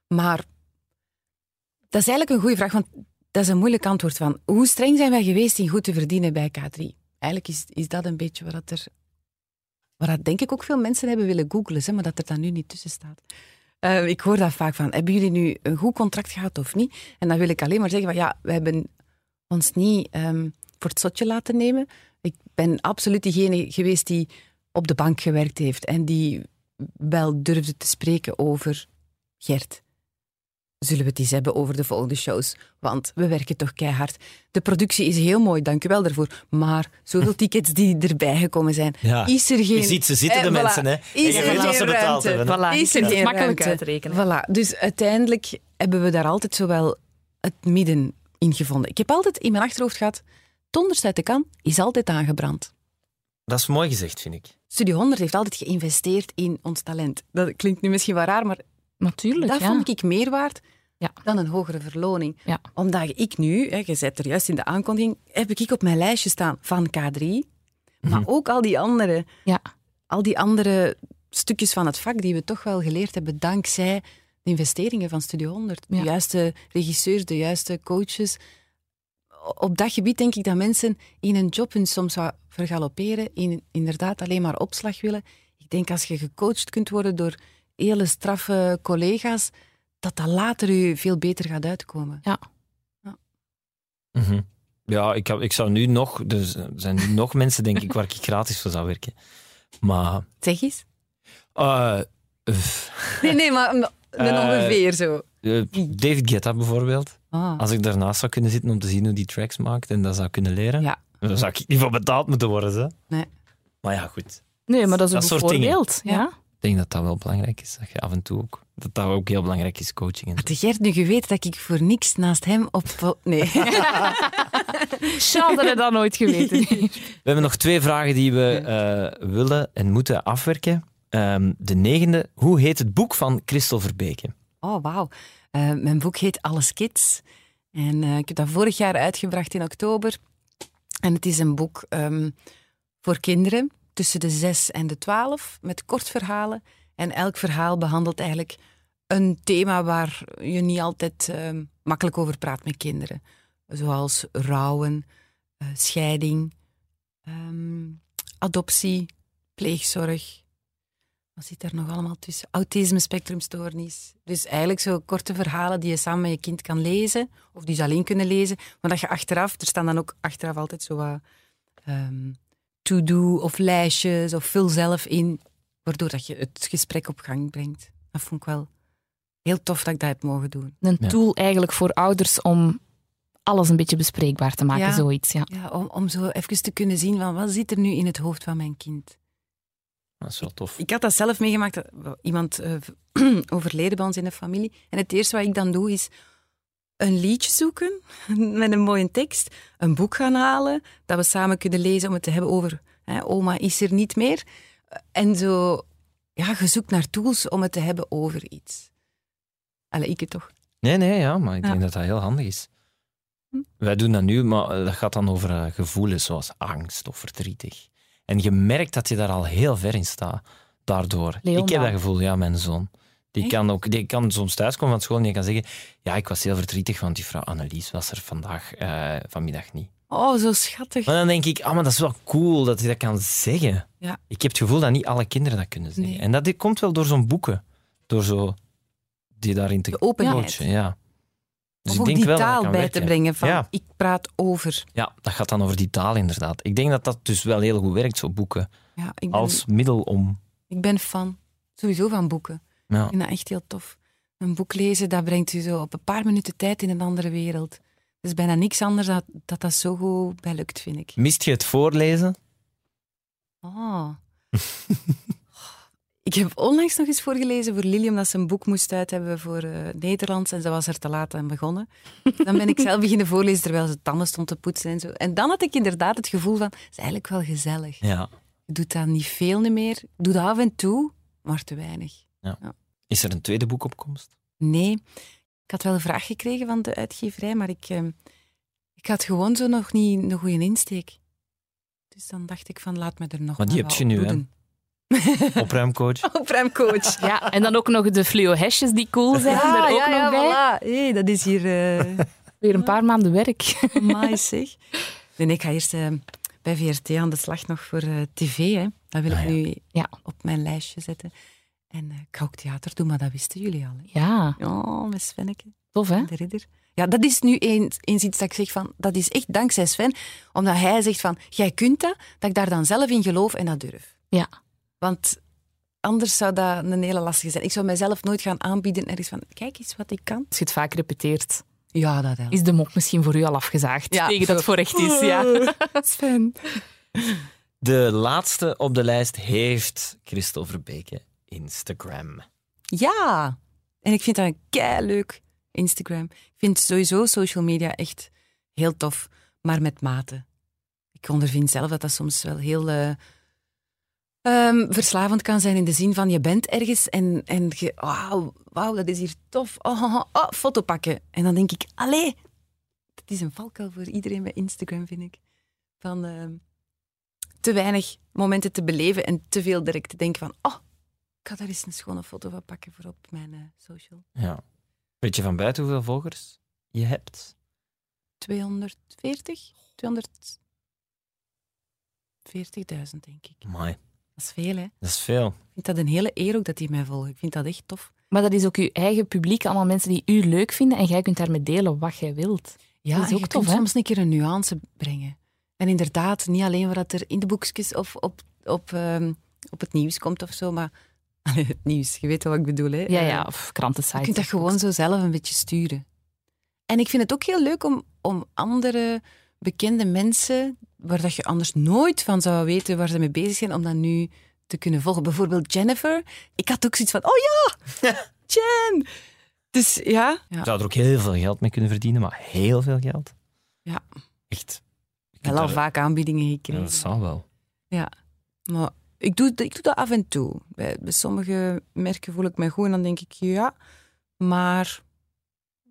Maar dat is eigenlijk een goede vraag, want dat is een moeilijk antwoord van hoe streng zijn wij geweest in goed te verdienen bij K3? Eigenlijk is, is dat een beetje wat er dat denk ik ook veel mensen hebben willen googlen, maar dat er dan nu niet tussen staat. Eh, ik hoor dat vaak van, hebben jullie nu een goed contract gehad of niet? En dan wil ik alleen maar zeggen van, ja, we hebben ons niet ehm, voor het zotje laten nemen. Ik ben absoluut diegene geweest die op de bank gewerkt heeft en die wel durfde te spreken over Gert. Zullen we het eens hebben over de volgende shows? Want we werken toch keihard. De productie is heel mooi, dank u wel daarvoor. Maar zoveel tickets die erbij gekomen zijn, Ja. is er geen... Je ziet, ze zitten, Eh, de voilà. mensen. Hè. Is je er weet wat ze geen betaald ruimte? hebben. Voilà. Is er geen makkelijk ruimte? uit te rekenen. Voilà. Dus uiteindelijk hebben we daar altijd zowel het midden in gevonden. Ik heb altijd in mijn achterhoofd gehad, donders uit de kan is altijd aangebrand. Dat is mooi gezegd, vind ik. Studio 100 heeft altijd geïnvesteerd in ons talent. Dat klinkt nu misschien wel raar, maar Natuurlijk, dat ja. vond ik meer waard Ja. dan een hogere verloning. Ja. Omdat ik nu, hè, je zet er juist in de aankondiging, heb ik op mijn lijstje staan van K3, maar ook al die andere, Ja. al die andere stukjes van het vak die we toch wel geleerd hebben dankzij de investeringen van Studio 100. De juiste regisseurs, de juiste coaches. Op dat gebied denk ik dat mensen in een job hun soms wat vergalopperen, in inderdaad alleen maar opslag willen. Ik denk als je gecoacht kunt worden door hele straffe collega's, dat dat later u veel beter gaat uitkomen. Mhm. Ja, ik, heb- ik zou nu nog... Dus er zijn nu nog mensen, denk ik, waar ik gratis voor zou werken. Maar... Zeg eens. eh, Nee, nee, maar een Eh, ongeveer zo. eh, David Guetta bijvoorbeeld. Ah. Als ik daarnaast zou kunnen zitten om te zien hoe die tracks maakt en dat zou kunnen leren, Ja. dan zou ik niet voor betaald moeten worden. Hè? Nee. Maar ja, goed. Nee, maar dat is een Dat soort dingen. voorbeeld. Ja. Ja. Ik denk dat dat wel belangrijk is. Dat je af en toe ook... Dat dat ook heel belangrijk is, coaching. En. Had de Gert nu geweten dat ik voor niks naast hem op... Nee. Schade dat dat nooit geweten. We hebben nog twee vragen die we eh, willen en moeten afwerken. Ehm, de negende. Hoe heet het boek van Christel Verbeke? Oh, wauw. Eh, mijn boek heet Alles Kids. En eh, ik heb dat vorig jaar uitgebracht in oktober. En het is een boek ehm, voor kinderen tussen de 6 en de 12, met kortverhalen. En elk verhaal behandelt eigenlijk een thema waar je niet altijd ehm, makkelijk over praat met kinderen. Zoals rouwen, eh, scheiding, ehm, adoptie, pleegzorg. Wat zit er nog allemaal tussen? Autisme, spectrumstoornis. Dus eigenlijk zo korte verhalen die je samen met je kind kan lezen, of die ze alleen kunnen lezen, maar dat je achteraf, er staan dan ook achteraf altijd zo wat ehm, to-do of lijstjes of vul zelf in, waardoor dat je het gesprek op gang brengt. Dat vond ik wel heel tof dat ik dat heb mogen doen. Een Ja. tool eigenlijk voor ouders om alles een beetje bespreekbaar te maken, Ja. zoiets. Ja. Ja, om, om zo even te kunnen zien van wat zit er nu in het hoofd van mijn kind. Dat is wel tof. Ik had dat zelf meegemaakt, dat iemand eh, overleden bij ons in de familie. En het eerste wat ik dan doe is een liedje zoeken met een mooie tekst, een boek gaan halen, dat we samen kunnen lezen om het te hebben over hè, oma is er niet meer. En zo, ja, je zoekt naar tools om het te hebben over iets. Allee, ik het toch. Nee, nee, ja, maar ik Ja. denk dat dat heel handig is. Hm. Wij doen dat nu, maar eh, dat gaat dan over eh, gevoelens zoals angst of verdrietig. En je merkt dat je daar al heel ver in staat, daardoor. Leon ik heb dat gevoel, ja, mijn zoon. Die Echt? kan, ook, die kan soms thuiskomen van school en die kan zeggen ja, ik was heel verdrietig, want die vrouw Annelies was er vandaag, eh, vanmiddag niet. Oh, zo schattig. Maar dan denk ik, ah, maar dat is wel cool dat hij dat kan zeggen. Ja. Ik heb het gevoel dat niet alle kinderen dat kunnen zeggen. Nee. En dat komt wel door zo'n boeken. Door zo die daarin te coachen. Ja. Dus Of ik denk die wel dat dat taal bij werken. te brengen van Ja. ik praat over. Ja, dat gaat dan over die taal inderdaad. Ik denk dat dat dus wel heel goed werkt, zo boeken. Ja, ik ben, Als middel om... ik ben fan. Sowieso van boeken. Ja. Ik vind dat echt heel tof. Een boek lezen, dat brengt u zo op een paar minuten tijd in een andere wereld. Er is bijna niks anders dat dat, dat zo goed bij lukt, vind ik. Mist je het voorlezen? Oh. ik heb onlangs nog eens voorgelezen voor Lily, omdat ze een boek moest uit hebben voor eh, Nederlands en ze was er te laat aan begonnen. Dan ben ik zelf beginnen voorlezen terwijl ze tanden stond te poetsen en zo. En dan had ik inderdaad het gevoel van, het is eigenlijk wel gezellig. Ja. Je doet dat niet veel meer. Ik doe dat af en toe, maar te weinig. Is er een tweede boek op komst? Nee, ik had wel een vraag gekregen van de uitgeverij, maar ik, eh, ik had gewoon zo nog niet een goede insteek. Dus dan dacht ik van, laat me er nog Maar die heb je nu, hè? Opruimcoach? Opruimcoach. Ja, en dan ook nog de fluo-hesjes die cool zijn er ook nog bij. voilà. Hey, dat is hier... eh Weer een paar maanden werk. Amai, zeg. Nee, ik ga eerst eh, bij VRT aan de slag nog voor eh, tv. Hè. Dat wil Ah, ik ja. nu Ja. op mijn lijstje zetten. En eh, ik ga ook theater doen, maar dat wisten jullie al. Hè? Ja, Oh, met Svenneke, tof hè? de ridder. Ja, dat is nu eens, eens iets dat ik zeg van, dat is echt dankzij Sven, omdat hij zegt van, jij kunt dat, dat ik daar dan zelf in geloof en dat durf. Ja. Want anders zou dat een hele lastige zijn. Ik zou mijzelf nooit gaan aanbieden ergens van, kijk eens wat ik kan. Als je het vaak repeteert, Ja, dat wel. is de mok misschien voor u al afgezaagd. Ja, tegen dat het voor echt is, ja. Sven. De laatste op de lijst heeft Christel Verbeke Instagram. Ja, en ik vind dat kei leuk Instagram. Ik vind sowieso social media echt heel tof, maar met mate. Ik ondervind zelf dat dat soms wel heel eh, ehm, verslavend kan zijn in de zin van je bent ergens en, en je, wauw, wauw, dat is hier tof. Oh, oh, oh, oh, foto pakken. En dan denk ik, allee, dat is een valkuil voor iedereen bij Instagram, vind ik. Van ehm, te weinig momenten te beleven en te veel direct te denken van, oh, ik ga daar eens een schone foto van pakken voor op mijn eh, social. Ja. Weet je van buiten hoeveel volgers je hebt? 240? 240.000, denk ik. Amai, Dat is veel, hè? Ik dat is veel. vind dat een hele eer ook dat die mij volgen. Ik vind dat echt tof. Maar dat is ook uw eigen publiek, allemaal mensen die u leuk vinden en jij kunt daarmee delen wat jij wilt. Ja, Dat is en ook je tof, kunt hè? soms een keer een nuance brengen. En inderdaad, niet alleen wat er in de boekjes of op, op, ehm, op het nieuws komt of zo, maar Allee, het nieuws, je weet wel wat ik bedoel, hè? Ja, Eh, ja, of krantensites. Je kunt dat gewoon zo zelf een beetje sturen. En ik vind het ook heel leuk om, om andere bekende mensen, waar dat je anders nooit van zou weten waar ze mee bezig zijn, om dat nu te kunnen volgen. Bijvoorbeeld Jennifer. Ik had ook zoiets van, oh ja, Jen! Dus ja. Je ja. zou er ook heel veel geld mee kunnen verdienen, maar heel veel geld. Ja. Echt. Wel al vaak aanbiedingen Ja, gekregen. dat zal wel. Maar ik doe, ik doe dat af en toe. Bij, bij sommige merken voel ik me goed en dan denk ik ja, maar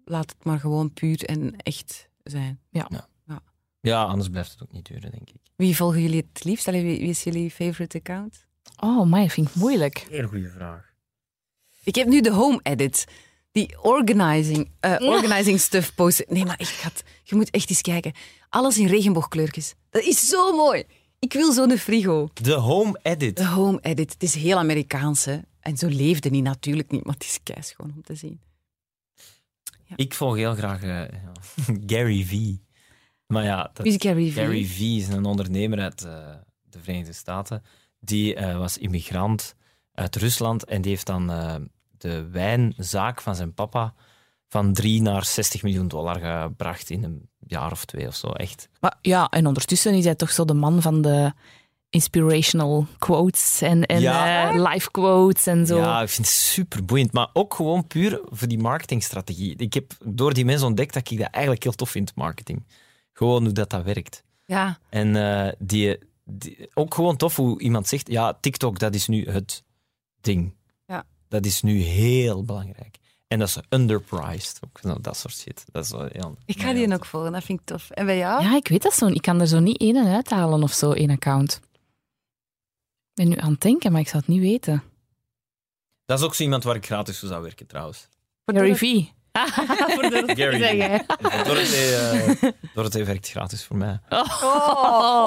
laat het maar gewoon puur en echt zijn. Ja, anders blijft het ook niet duren, denk ik. Wie volgen jullie het liefst? Allee, wie, wie is jullie favorite account? Oh, maar vind ik moeilijk. Heel goede vraag. Ik heb nu de home edit. Die organizing, eh, organizing stuff posten. Nee, maar echt, je moet echt eens kijken. Alles in regenboogkleurtjes. Dat is zo mooi. Ik wil zo'n frigo. De home edit. De home edit. Het is heel Amerikaans, hè. En zo leefde niet natuurlijk niet, maar het is keischoon om te zien. Ik volg heel graag eh, ja, Gary V. Maar ja, dat, is Gary Vee? Gary V is een ondernemer uit eh, de Verenigde Staten. Die eh, was immigrant uit Rusland en die heeft dan de wijnzaak van zijn papa van 3 naar 60 miljoen dollar gebracht in een jaar of twee of zo. Echt. Maar ja, en ondertussen is hij toch zo de man van de inspirational quotes en, en Ja. eh, life quotes en zo. Ja, ik vind het super boeiend. Maar ook gewoon puur voor die marketingstrategie. Ik heb door die mensen ontdekt dat ik dat eigenlijk heel tof vind, marketing. Gewoon hoe dat, dat werkt. Ja, En eh, die, die- ook gewoon tof hoe iemand zegt, ja, TikTok, dat is nu het ding. Ja. Dat is nu heel belangrijk. En dat is underpriced, ook nou, dat soort shit. Dat is wel heel, ik ga die ook volgen. Dat vind ik tof. En bij jou? Ja, ik weet dat zo. Ik kan er zo niet één en uithalen of zo, één account. Ik ben nu aan het denken, maar ik zou het niet weten. Dat is ook zo iemand waar ik gratis voor zou werken, trouwens. Gary V. Gary. Zeg jij. Dorothee, eh, Dorothee werkt gratis voor mij.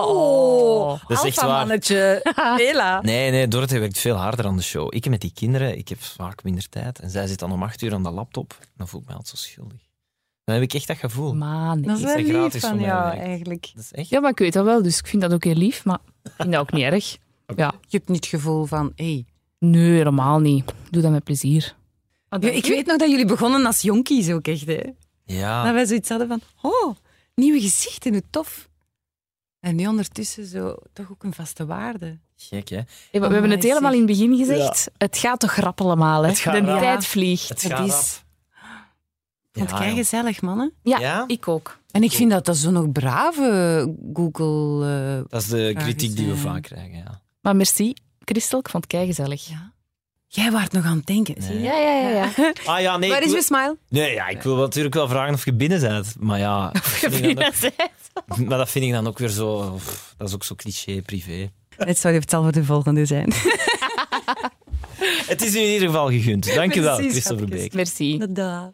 Oh, Dat is echt waar. mannetje. Hela. Nee, nee, Dorothee werkt veel harder aan de show. Ik met die kinderen, ik heb vaak minder tijd. En zij zit dan om acht uur aan de laptop. Dan voel ik me altijd zo schuldig. Dan heb ik echt dat gevoel. Maar nee. Dat is wel lief gratis van voor mij jou, werkt. eigenlijk. Dat is echt... Ja, maar ik weet dat wel, dus ik vind dat ook heel lief, maar ik vind dat ook niet erg. Ja, Je hebt niet het gevoel van, hé. nee, helemaal niet. Ik doe dat met plezier. Ja, ik weet nog dat jullie begonnen als jonkies ook echt, hè. Ja. Dat wij zoiets hadden van, oh, nieuwe gezichten, hoe tof. En nu ondertussen zo toch ook een vaste waarde. Gek, hè? Hey, we hebben het helemaal in het begin gezegd. Het gaat toch rap allemaal, hè? Het De rap. tijd vliegt. Het Het gaat is- Ja, gezellig, mannen. Ja, Ja? ik ook. En ik vind dat dat zo nog brave Google... eh, Dat is de kritiek die we zijn- vaak krijgen, ja. Maar merci, Christel. Ik vond het keigezellig. ja. Jij waart nog aan het denken. je? Ja, ja, ja. ja. Ah ja, nee. Waar is wil- je smile? Nee, ja, ik wil wel natuurlijk wel vragen of je binnen bent. Maar ja, dat vind ik dan ook, maar dat vind ik dan ook weer zo... pff, Dat is ook zo cliché, privé. Het zou het zal voor de volgende zijn. Het is u in ieder geval gegund. Dank u wel, Precies, Christopher. Beek. Merci. Dag.